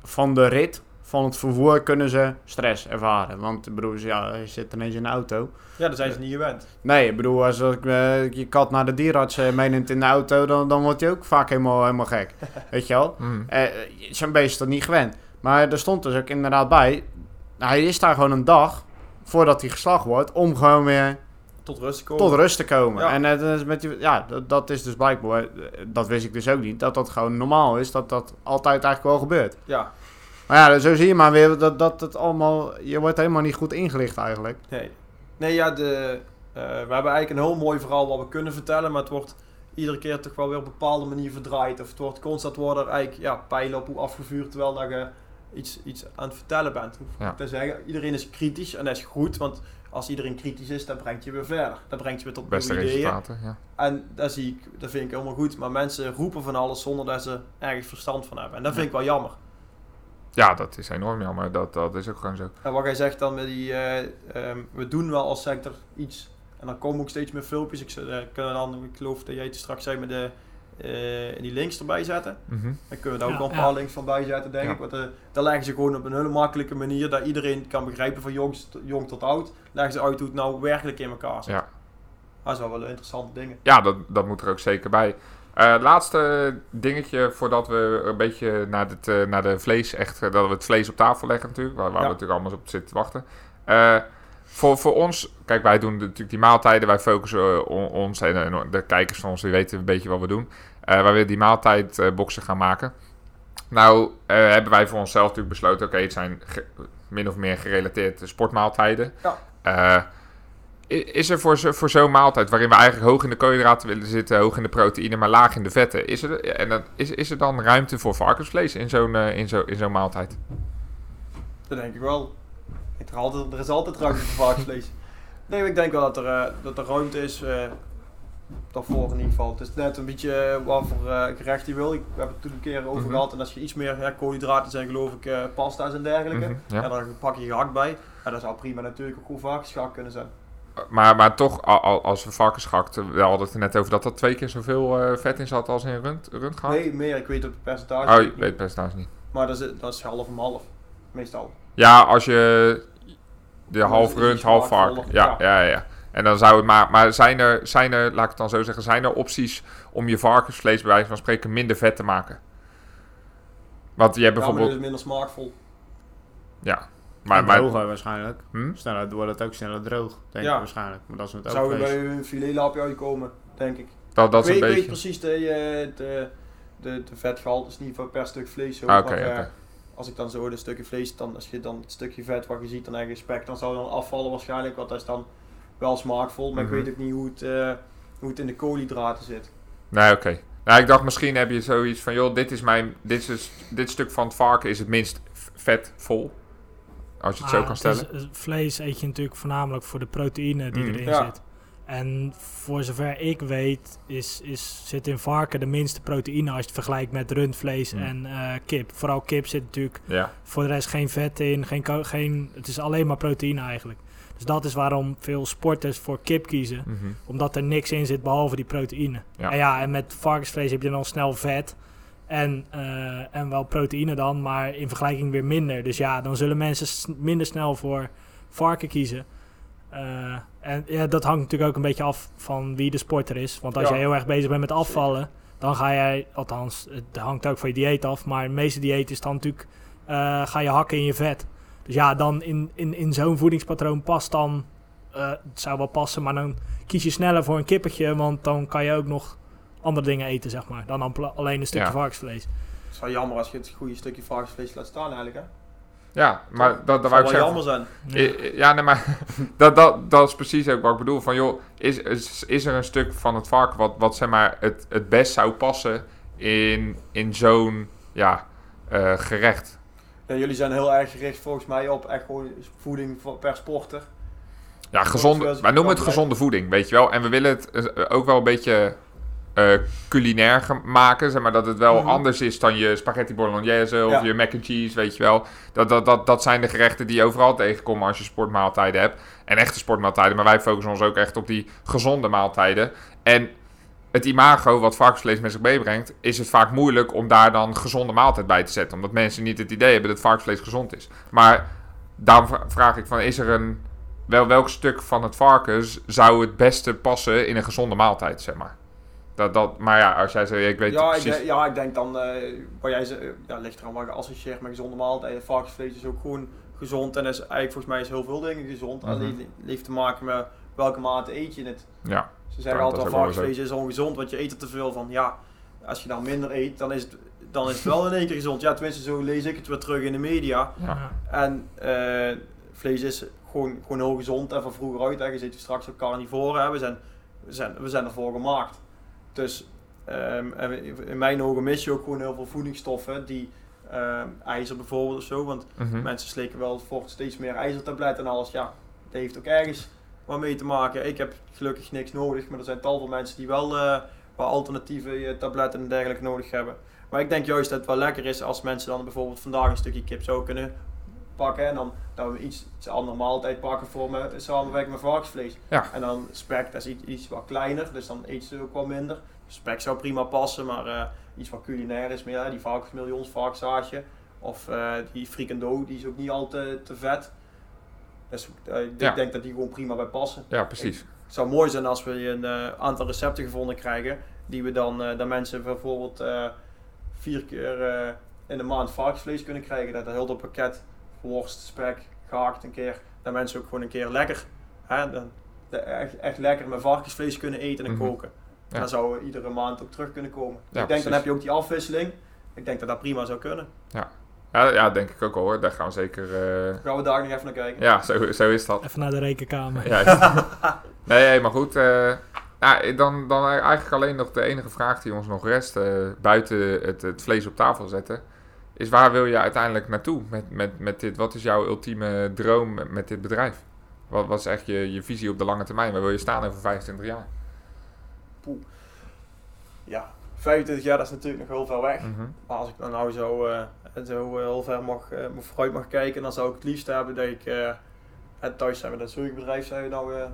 van de rit, van het vervoer kunnen ze stress ervaren. Want ik bedoel, ja, je zit ineens in de auto. Ja, daar zijn ze niet gewend. Nee, ik bedoel, als ik eh, je kat naar de dierarts eh, meeneemt in de auto, dan, dan wordt hij ook vaak helemaal, helemaal gek. [LAUGHS] Weet je wel? Mm. Eh, Zo'n beest is dat niet gewend. Maar er stond dus ook inderdaad bij, hij is daar gewoon een dag voordat hij geslacht wordt, om gewoon weer Tot rust te komen. tot rust te komen. Ja. En dat, is met die, ja, dat, dat is dus blijkbaar, dat wist ik dus ook niet, dat dat gewoon normaal is, dat dat altijd eigenlijk wel gebeurt. Ja, Maar ja, zo zie je maar weer dat, dat het allemaal, je wordt helemaal niet goed ingelicht eigenlijk. nee. Nee, ja, de, eh, we hebben eigenlijk een heel mooi verhaal wat we kunnen vertellen, maar het wordt iedere keer toch wel weer op een bepaalde manier verdraaid. Of het wordt constant worden er eigenlijk ja, pijlen op hoe afgevuurd terwijl dat je iets, iets aan het vertellen bent. Ja. te zeggen, iedereen is kritisch en dat is goed, want als iedereen kritisch is, dan brengt je weer verder. Dan brengt je weer tot Beste nieuwe ideeën. resultaten, ja. En dat zie ik, dat vind ik helemaal goed. Maar mensen roepen van alles zonder dat ze ergens verstand van hebben. En dat vind ik wel jammer. Ja, dat is enorm jammer. Dat, dat is ook gewoon zo. En wat jij zegt dan met die, eh, ehm, we doen wel als sector iets. En dan komen ook steeds meer filmpjes. Ik, eh, kunnen dan, ik geloof dat jij het straks zei met de, eh, die links erbij zetten. Mhm. Dan kunnen we daar ook Ja, wel een ja. paar links van bijzetten, denk Ja. ik. Want eh, daar leggen ze gewoon op een hele makkelijke manier, dat iedereen kan begrijpen van jong, jong tot oud. Leggen ze uit hoe het nou werkelijk in elkaar zit. Ja. Dat is wel wel interessante dingen. Ja, dat, dat moet er ook zeker bij. Eh, laatste dingetje voordat we een beetje naar, dit, eh, naar de vlees, echt, eh, dat we het vlees op tafel leggen natuurlijk, waar, waar Ja. we natuurlijk allemaal op zitten te wachten. Voor, voor ons, kijk, wij doen natuurlijk die maaltijden, wij focussen on- ons en, de kijkers van ons, die weten een beetje wat we doen. Wij willen die maaltijdboxen gaan maken. Nou, hebben wij voor onszelf natuurlijk besloten, oké, het zijn min of meer gerelateerde sportmaaltijden. Ja. Is er voor, zo, voor zo'n maaltijd, waarin we eigenlijk hoog in de koolhydraten willen zitten, hoog in de proteïne, maar laag in de vetten, is er, en dan, is, is er dan ruimte voor varkensvlees in zo'n eh, in zo, in zo'n maaltijd? Dat denk ik wel. Er, is altijd, er is altijd ruimte voor varkensvlees. [LAUGHS] Nee, ik denk wel dat er, eh, dat er ruimte is. eh daarvoor in ieder geval. Het is net een beetje wat voor gerecht je wil. Ik, we hebben het toen een keer over Mhm. gehad. En als je iets meer ja, koolhydraten zijn, geloof ik, pasta's en dergelijke. Mhm, Ja. ja. dan pak je gehakt bij. En dat zou prima natuurlijk ook goed varkensgehakt kunnen zijn. Maar, maar toch, al- al- als we varkensgehakt, we hadden het er net over dat er twee keer zoveel eh, vet in zat als in rund, rundgehakt. Nee, meer. Ik weet het percentage. Oh, je weet het percentage niet. Maar dat is, dat is half om half. Meestal. Ja, als je de half dus rund, half varken. Ja, ja, ja, ja. En dan zou het maar, maar zijn er, zijn er, laat ik het dan zo zeggen, zijn er opties om je varkensvlees bij wijze van spreken minder vet te maken? Want je hebt Ja, maar bijvoorbeeld, dat is minder smaakvol. ja, Maar, droger waarschijnlijk. hm? Sneller wordt het ook sneller droog, denk Ja. ik waarschijnlijk. Maar dat is met Zou er elk bij een filetlapje uitkomen, denk ik. dat, dat is ik een weet, ik weet beetje. precies de, eh, de, de, de vetgehalte is niet voor per stuk vlees zo. Ah, maar, eh. Als ik dan zo de stukje vlees, dan, als je dan het stukje vet wat je ziet, dan eigenlijk spek, dan zou dan afvallen waarschijnlijk. Want dat is dan wel smaakvol. Maar Mhm. ik weet ook niet hoe het, eh, hoe het in de koolhydraten zit. Nee, oké. Nou, ik dacht misschien heb je zoiets van, joh, dit is mijn, dit, is, dit stuk van het varken is het minst vetvol. Als je het zo kan het is- stellen. vlees eet je natuurlijk voornamelijk voor de proteïne die Mm. erin Ja. zit. En voor zover ik weet, is, is, zit in varken de minste proteïne als je het vergelijkt met rundvlees Mm. en eh, kip. Vooral kip zit natuurlijk Ja, voor de rest geen vet in, geen, geen, het is alleen maar proteïne eigenlijk. Dus dat is waarom veel sporters voor kip kiezen. mhm. Omdat er niks in zit behalve die proteïne. Ja. En ja, en met varkensvlees heb je dan snel vet. En, eh, en wel proteïne dan, maar in vergelijking weer minder. Dus ja, dan zullen mensen minder snel voor varken kiezen. Eh, en ja, dat hangt natuurlijk ook een beetje af van wie de sporter is. Want als Ja. je heel erg bezig bent met afvallen, dan ga jij, althans, het hangt ook van je dieet af. Maar de meeste dieet is dan natuurlijk, eh, ga je hakken in je vet. Dus ja, dan in, in, in zo'n voedingspatroon past dan, het zou wel passen, maar dan kies je sneller voor een kippetje, want dan kan je ook nog andere dingen eten, zeg maar. Dan alleen een stukje Ja. varkensvlees. Het is wel jammer als je het goede stukje varkensvlees laat staan eigenlijk. Hè? ja maar dat, dat Dat wou ik zou wel zeggen. jammer zijn. Ja. Ja, nee, maar [LAUGHS] dat, dat, dat is precies ook wat ik bedoel. Van joh, is, is, is er een stuk van het varken wat, wat zeg maar het, het best zou passen in, in zo'n ja, eh, gerecht? Ja, jullie zijn heel erg gericht volgens mij op echt gewoon voeding voor, per sporter. Ja, gezonde, wij noemen het gezonde voeding, weet je wel. En we willen het eh, ook wel een beetje eh, culinair maken. Zeg maar dat het wel Mhm. anders is dan je spaghetti bolognese of Ja. je mac and cheese, weet je wel. Dat, dat, dat, dat zijn de gerechten die je overal tegenkomen als je sportmaaltijden hebt. En echte sportmaaltijden. Maar wij focussen ons ook echt op die gezonde maaltijden. En het imago wat varkensvlees met zich meebrengt, is het vaak moeilijk om daar dan gezonde maaltijd bij te zetten. Omdat mensen niet het idee hebben dat varkensvlees gezond is. Maar daarom vra- vraag ik van, is er een... Wel, welk stuk van het varkens zou het beste passen in een gezonde maaltijd, zeg maar? Dat, dat, maar ja, als jij zegt, ik weet Ja ik, precies... ja, ik denk dan, eh wat jij eh, ja, ligt er aan wat je associeert met gezonde maaltijden. Varkensvlees is ook gewoon gezond en is eigenlijk volgens mij is heel veel dingen gezond. Mhm. Alleen het heeft te maken met welke mate eet je het. Ja, Ze zeggen Ja, altijd varkensvlees is ongezond, want je eet er te veel van. Ja, als je dan minder eet, dan is het, dan is het wel in één keer gezond. Ja, tenminste zo lees ik het weer terug in de media. ja. En eh, vlees is gewoon, gewoon heel gezond en van vroeger uit. Hè. Je ziet hier straks ook carnivoren. Hè. We, zijn, we, zijn, we zijn ervoor gemaakt. Dus ehm, in mijn ogen mis je ook gewoon heel veel voedingsstoffen. Die ehm, ijzer bijvoorbeeld of zo. Want Mhm. mensen slikken wel voor steeds meer ijzertabletten en alles. Ja, dat heeft ook ergens wat mee te maken. Ik heb gelukkig niks nodig. Maar er zijn tal van mensen die wel eh, wat alternatieve eh, tabletten en dergelijke nodig hebben. Maar ik denk juist dat het wel lekker is als mensen dan bijvoorbeeld vandaag een stukje kip zouden kunnen pakken. En dan dat we iets, iets andere maaltijd pakken voor me, samenwerking met varkensvlees. Ja. En dan spek, dat is iets, iets wat kleiner, dus dan eet ze ook wat minder. Spek zou prima passen, maar eh, iets wat culinair is meer, hè, die varkensmillions, varkenshaasje. Of eh, die frikando, die is ook niet al te, te vet. Dus eh, ik Ja. denk dat die gewoon prima bij passen. ja, precies. Het zou mooi zijn als we een aantal recepten gevonden krijgen. Die we dan, dat mensen bijvoorbeeld vier keer in de maand varkensvlees kunnen krijgen. Dat heel dat pakket, worst, spek, gehakt een keer. Dat mensen ook gewoon een keer lekker, hè, dan, de- echt, echt lekker met varkensvlees kunnen eten en Mhm. koken. Ja. En dan zouden we iedere maand ook terug kunnen komen. Ja, ik denk precies. dan heb je ook die afwisseling. Ik denk dat dat prima zou kunnen. Ja, ja, denk ik ook wel hoor. Daar gaan we zeker... eh, Gaan we daar nog even naar kijken. Ja, zo, zo is dat. Even naar de rekenkamer. [LAUGHS] Nee, nee, maar goed. eh, ja, dan, dan eigenlijk alleen nog de enige vraag die ons nog rest, eh, buiten het, het vlees op tafel zetten, is waar wil je uiteindelijk naartoe met, met, met dit? Wat is jouw ultieme droom met, met dit bedrijf? Wat, is echt je, je visie op de lange termijn? Waar wil je staan over 25 jaar? Ja, 25 jaar dat is natuurlijk nog heel ver weg. Mhm. Maar als ik dan nou zo, eh, zo heel ver mag, eh, vooruit mag kijken, dan zou ik het liefst hebben dat ik... eh, en thuis zijn we dat zorgbedrijf zijn we nou eh,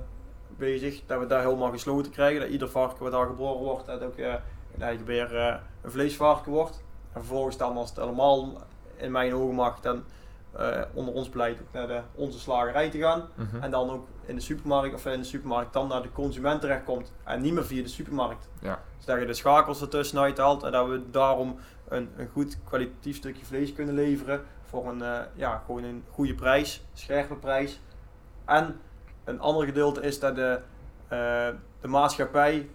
bezig. Dat we daar helemaal gesloten krijgen. Dat ieder varken wat daar geboren wordt, dat ook eh, eigenlijk weer eh, een vleesvarken wordt. En vervolgens dan als het helemaal in mijn ogen mag, dan eh, onder ons beleid ook naar de, onze slagerij te gaan. Mhm. En dan ook in de supermarkt of in de supermarkt dan naar de consument terechtkomt. En niet meer via de supermarkt. Ja. Dus dat je de schakels ertussen uithaalt en dat we daarom een, een goed kwalitatief stukje vlees kunnen leveren. Voor een, eh, ja, gewoon een goede prijs, scherpe prijs. En een ander gedeelte is dat de, eh, de maatschappij,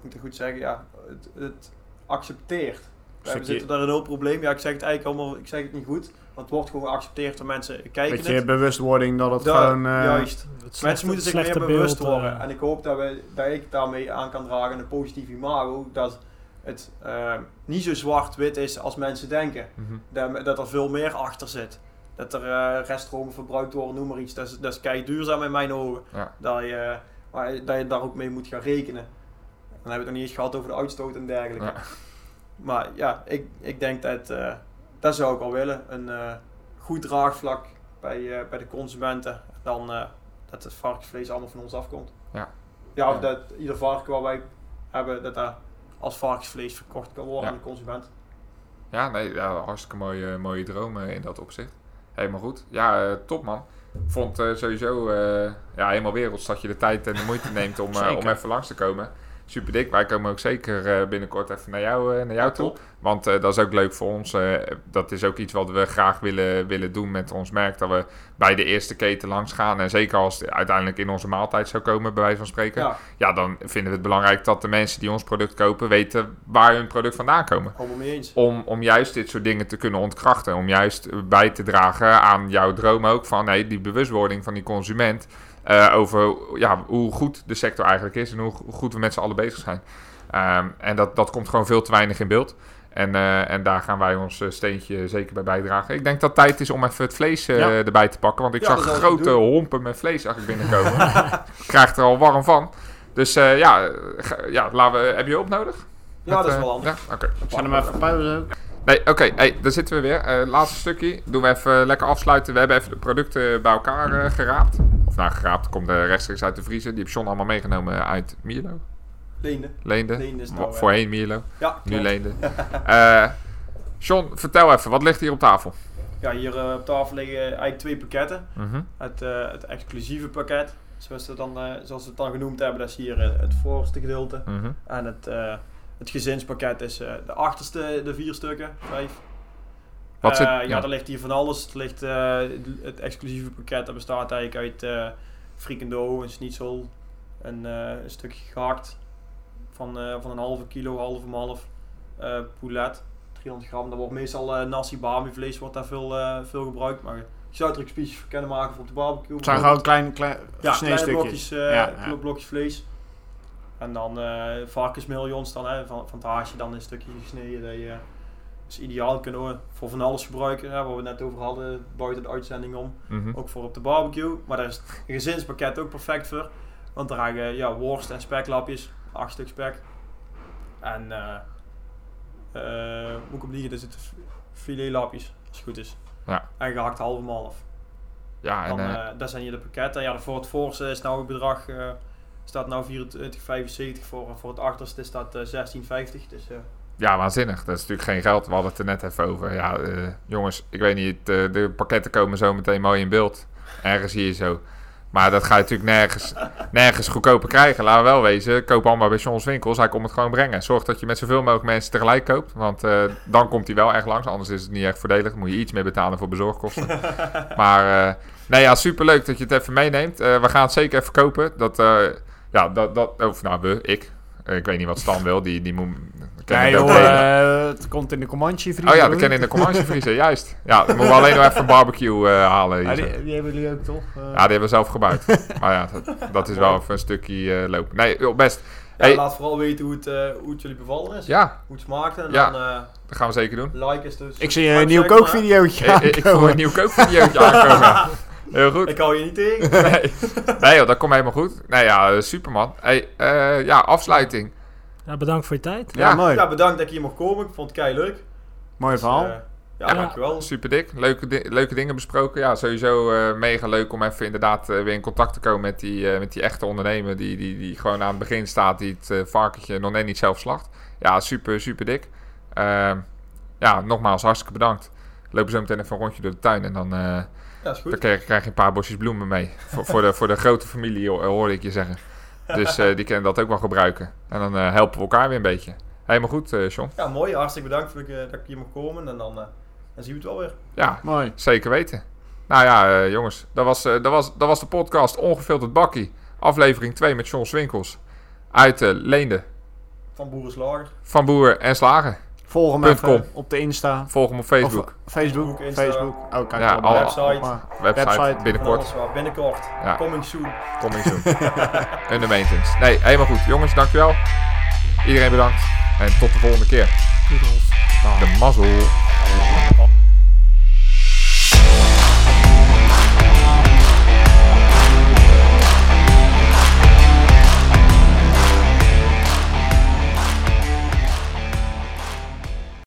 moet ik goed zeggen, ja, het, het accepteert. We zitten daar een heel probleem. Ja, ik zeg het eigenlijk allemaal, ik zeg het niet goed. Want het wordt gewoon geaccepteerd door mensen kijken Beetje het. bewustwording dat het Da- gewoon... eh, juist. Het slechte- Mensen moeten zich meer bewust beeld, worden. eh, En ik hoop dat, we, dat ik daarmee aan kan dragen een positief imago. Dat het eh, niet zo zwart-wit is als mensen denken. Mhm. Dat, dat er veel meer achter zit. Dat er eh reststromen verbruikt worden, noem maar iets. Dat is, dat is kei duurzaam in mijn ogen. Ja. Dat, je, maar dat je daar ook mee moet gaan rekenen. Dan hebben we het nog niet eens gehad over de uitstoot en dergelijke. Ja. Maar ja, ik, ik denk dat eh, dat zou ik wel willen. Een eh, goed draagvlak bij, eh, bij de consumenten. Dan dat het varkensvlees allemaal van ons afkomt. Ja. Ja, of Ja. dat ieder varken wat wij hebben, dat dat als varkensvlees verkocht kan worden Ja. aan de consument. Ja, nee, ja, hartstikke mooie, mooie dromen in dat opzicht. Helemaal goed. Ja, top man. Vond eh, sowieso ja, helemaal werelds dat je de tijd en de moeite neemt om, om even langs te komen. Super dik. Wij komen ook zeker eh, binnenkort even naar jou, eh, naar jou toe. Top. Want eh, dat is ook leuk voor ons. dat is ook iets wat we graag willen, willen doen met ons merk. Dat we bij de eerste keten langs gaan. En zeker als het uiteindelijk in onze maaltijd zou komen, bij wijze van spreken. Ja. Ja, dan vinden we het belangrijk dat de mensen die ons product kopen weten waar hun product vandaan komen mee eens. om, om juist dit soort dingen te kunnen ontkrachten. Om juist bij te dragen aan jouw droom ook van hey, die bewustwording van die consument. Eh, over ja, hoe goed de sector eigenlijk is en hoe goed we met z'n allen bezig zijn. Ehm, en dat, dat komt gewoon veel te weinig in beeld. En, eh, en daar gaan wij ons eh, steentje zeker bij bijdragen. Ik denk dat het tijd is om even het vlees Ja. erbij te pakken. Want ik Ja, zag grote hompen met vlees eigenlijk binnenkomen. [LAUGHS] ik krijg er al warm van. Dus eh, ja, ja laten we, heb je hulp nodig? Ja, Met, dat is wel handig. Ja? Oké. Ik zet hem even pauze. Nee, oké, hey, daar zitten we weer. Eh, laatste stukje. Doen we even lekker afsluiten. We hebben even de producten bij elkaar eh, geraapt. Of nou, geraapt. Komt eh, rechtstreeks uit de vriezer. Die heb John allemaal meegenomen uit Mierlo. Leende. Leende. Leende is nou, Voorheen Mierlo, Ja, nu. Leende. [LAUGHS] Eh John, vertel even, wat ligt hier op tafel? Ja, hier op tafel liggen eigenlijk twee pakketten. Mhm. Het, het exclusieve pakket, zoals, we dan, zoals we het dan genoemd hebben, dat is hier het voorste gedeelte. Mhm. En het, het gezinspakket is eh, de achterste, de vier stukken, vijf. Wat zit- Eh, ja, ja. er ligt hier van alles. Er ligt, eh, het exclusieve pakket dat bestaat eigenlijk uit frikando, een schnitzel, een, een stukje gehakt van, van een halve kilo, half om half, poulet, 300 gram. Dat wordt meestal eh, nasi bami vlees, wordt daar veel, veel gebruikt. Maar je zou er ook spiesjes voor kunnen maken voor op de barbecue. Het zijn gewoon klein, klein Ja, gesneden kleine stukjes. blokjes, Ja, blok- ja. blokjes vlees. En dan eh varkensmeljons dan, hè, van, van het haasje dan een stukje gesneden. Dat je, is ideaal kunnen we voor van alles gebruiken, hè, waar we net over hadden, buiten de uitzending om. Mhm. Ook voor op de barbecue. Maar daar is het gezinspakket ook perfect voor. Want daar hangen ja, worst en speklapjes, acht stuk spek. En eh eh moet ik op liegen, er zitten filetlapjes, als het goed is. Ja. En gehakt half om half. Ja, en Dan, eh, eh, dat zijn hier de pakketten. Ja, voor het voorste is nou het bedrag, eh, staat nou 24,75 voor, voor het achterste is dat eh 16,50. Dus ja, waanzinnig. Dat is natuurlijk geen geld. We hadden het er net even over. Ja, eh, jongens, ik weet niet, eh, de pakketten komen zo meteen mooi in beeld. Ergens zie je zo. Maar dat ga je natuurlijk nergens, nergens goedkoper krijgen. Laten we wel wezen. Koop allemaal bij John's Winkels. Hij komt het gewoon brengen. Zorg dat je met zoveel mogelijk mensen tegelijk koopt. Want dan komt hij wel echt langs. Anders is het niet echt voordelig. Dan moet je iets meer betalen voor bezorgkosten. [LAUGHS] maar eh, nee, ja, superleuk dat je het even meeneemt. We gaan het zeker even kopen. Dat, ja, dat, dat, of nou, we, ik. Eh, ik weet niet wat Stan wil. Die, die moet... ken Nee joh, eh, het komt in de Comanche vriezer. Oh ja, dat ken in de Comanche vriezer, [LAUGHS] juist. Ja, dan moeten we alleen nog even een barbecue eh, halen. Ja, die, die hebben jullie ook toch? Ja, die hebben we zelf gebouwd. maar ja, dat, dat is wel even een stukje eh, lopen. Nee, joh, best. ja, Hey. laat vooral weten hoe het, eh, hoe het jullie bevallen is. Ja, Hoe het smaakt. En Ja. dan eh, dat gaan we zeker doen. like is dus. ik zie een nieuw kookvideootje Ik, ik, ik voel een nieuw kookvideootje aankomen. [LAUGHS] Heel goed. Ik hou je niet tegen. [LAUGHS] Nee, nee joh, dat komt helemaal goed. Nee ja, eh, superman. Hey, eh, ja, afsluiting. Ja, bedankt voor je tijd. Ja, Ja. mooi. Ja, bedankt dat ik hier mocht komen. Ik vond het kei leuk. Mooi verhaal. ja, Ja. dankjewel. Super dik. Leuke, di- leuke dingen besproken. Ja, sowieso eh, mega leuk om even inderdaad eh, weer in contact te komen met die, eh, met die echte ondernemer. Die, die, die gewoon aan het begin staat. Die het eh, varkentje nog net niet zelf slacht. Ja, super, super dik. Ehm, ja, nogmaals hartstikke bedankt. Lopen zo meteen even een rondje door de tuin. En dan, eh, Ja, is dan goed. krijg, krijg je een paar bosjes bloemen mee. voor, voor, de, voor de grote familie ho- hoorde ik je zeggen. Dus eh, die kunnen dat ook wel gebruiken. En dan eh, helpen we elkaar weer een beetje. Helemaal goed, eh John. Ja, mooi. Hartstikke bedankt dat ik, eh, dat ik hier mocht komen. En dan, eh, dan zien we het wel weer. Ja, Mooi. Zeker weten. Nou ja, eh, jongens, dat was, eh, dat, was, dat was de podcast Ongefilterd Bakkie. Aflevering 2 met John Swinkels. Uit eh, Leende, Van Boerenslager. Van Boer en Slagen. Volg hem Punt even com. op de Insta. Volg hem op Facebook. Of, Facebook. Facebook, Insta. Facebook. Oh, kijk. Ja, al- Website. Website, binnenkort. Binnenkort. Ja. Coming soon. Coming soon. [LAUGHS] Under maintenance. Nee, helemaal goed. Jongens, dankjewel. Iedereen bedankt. En tot de volgende keer. Doedels. De mazzel.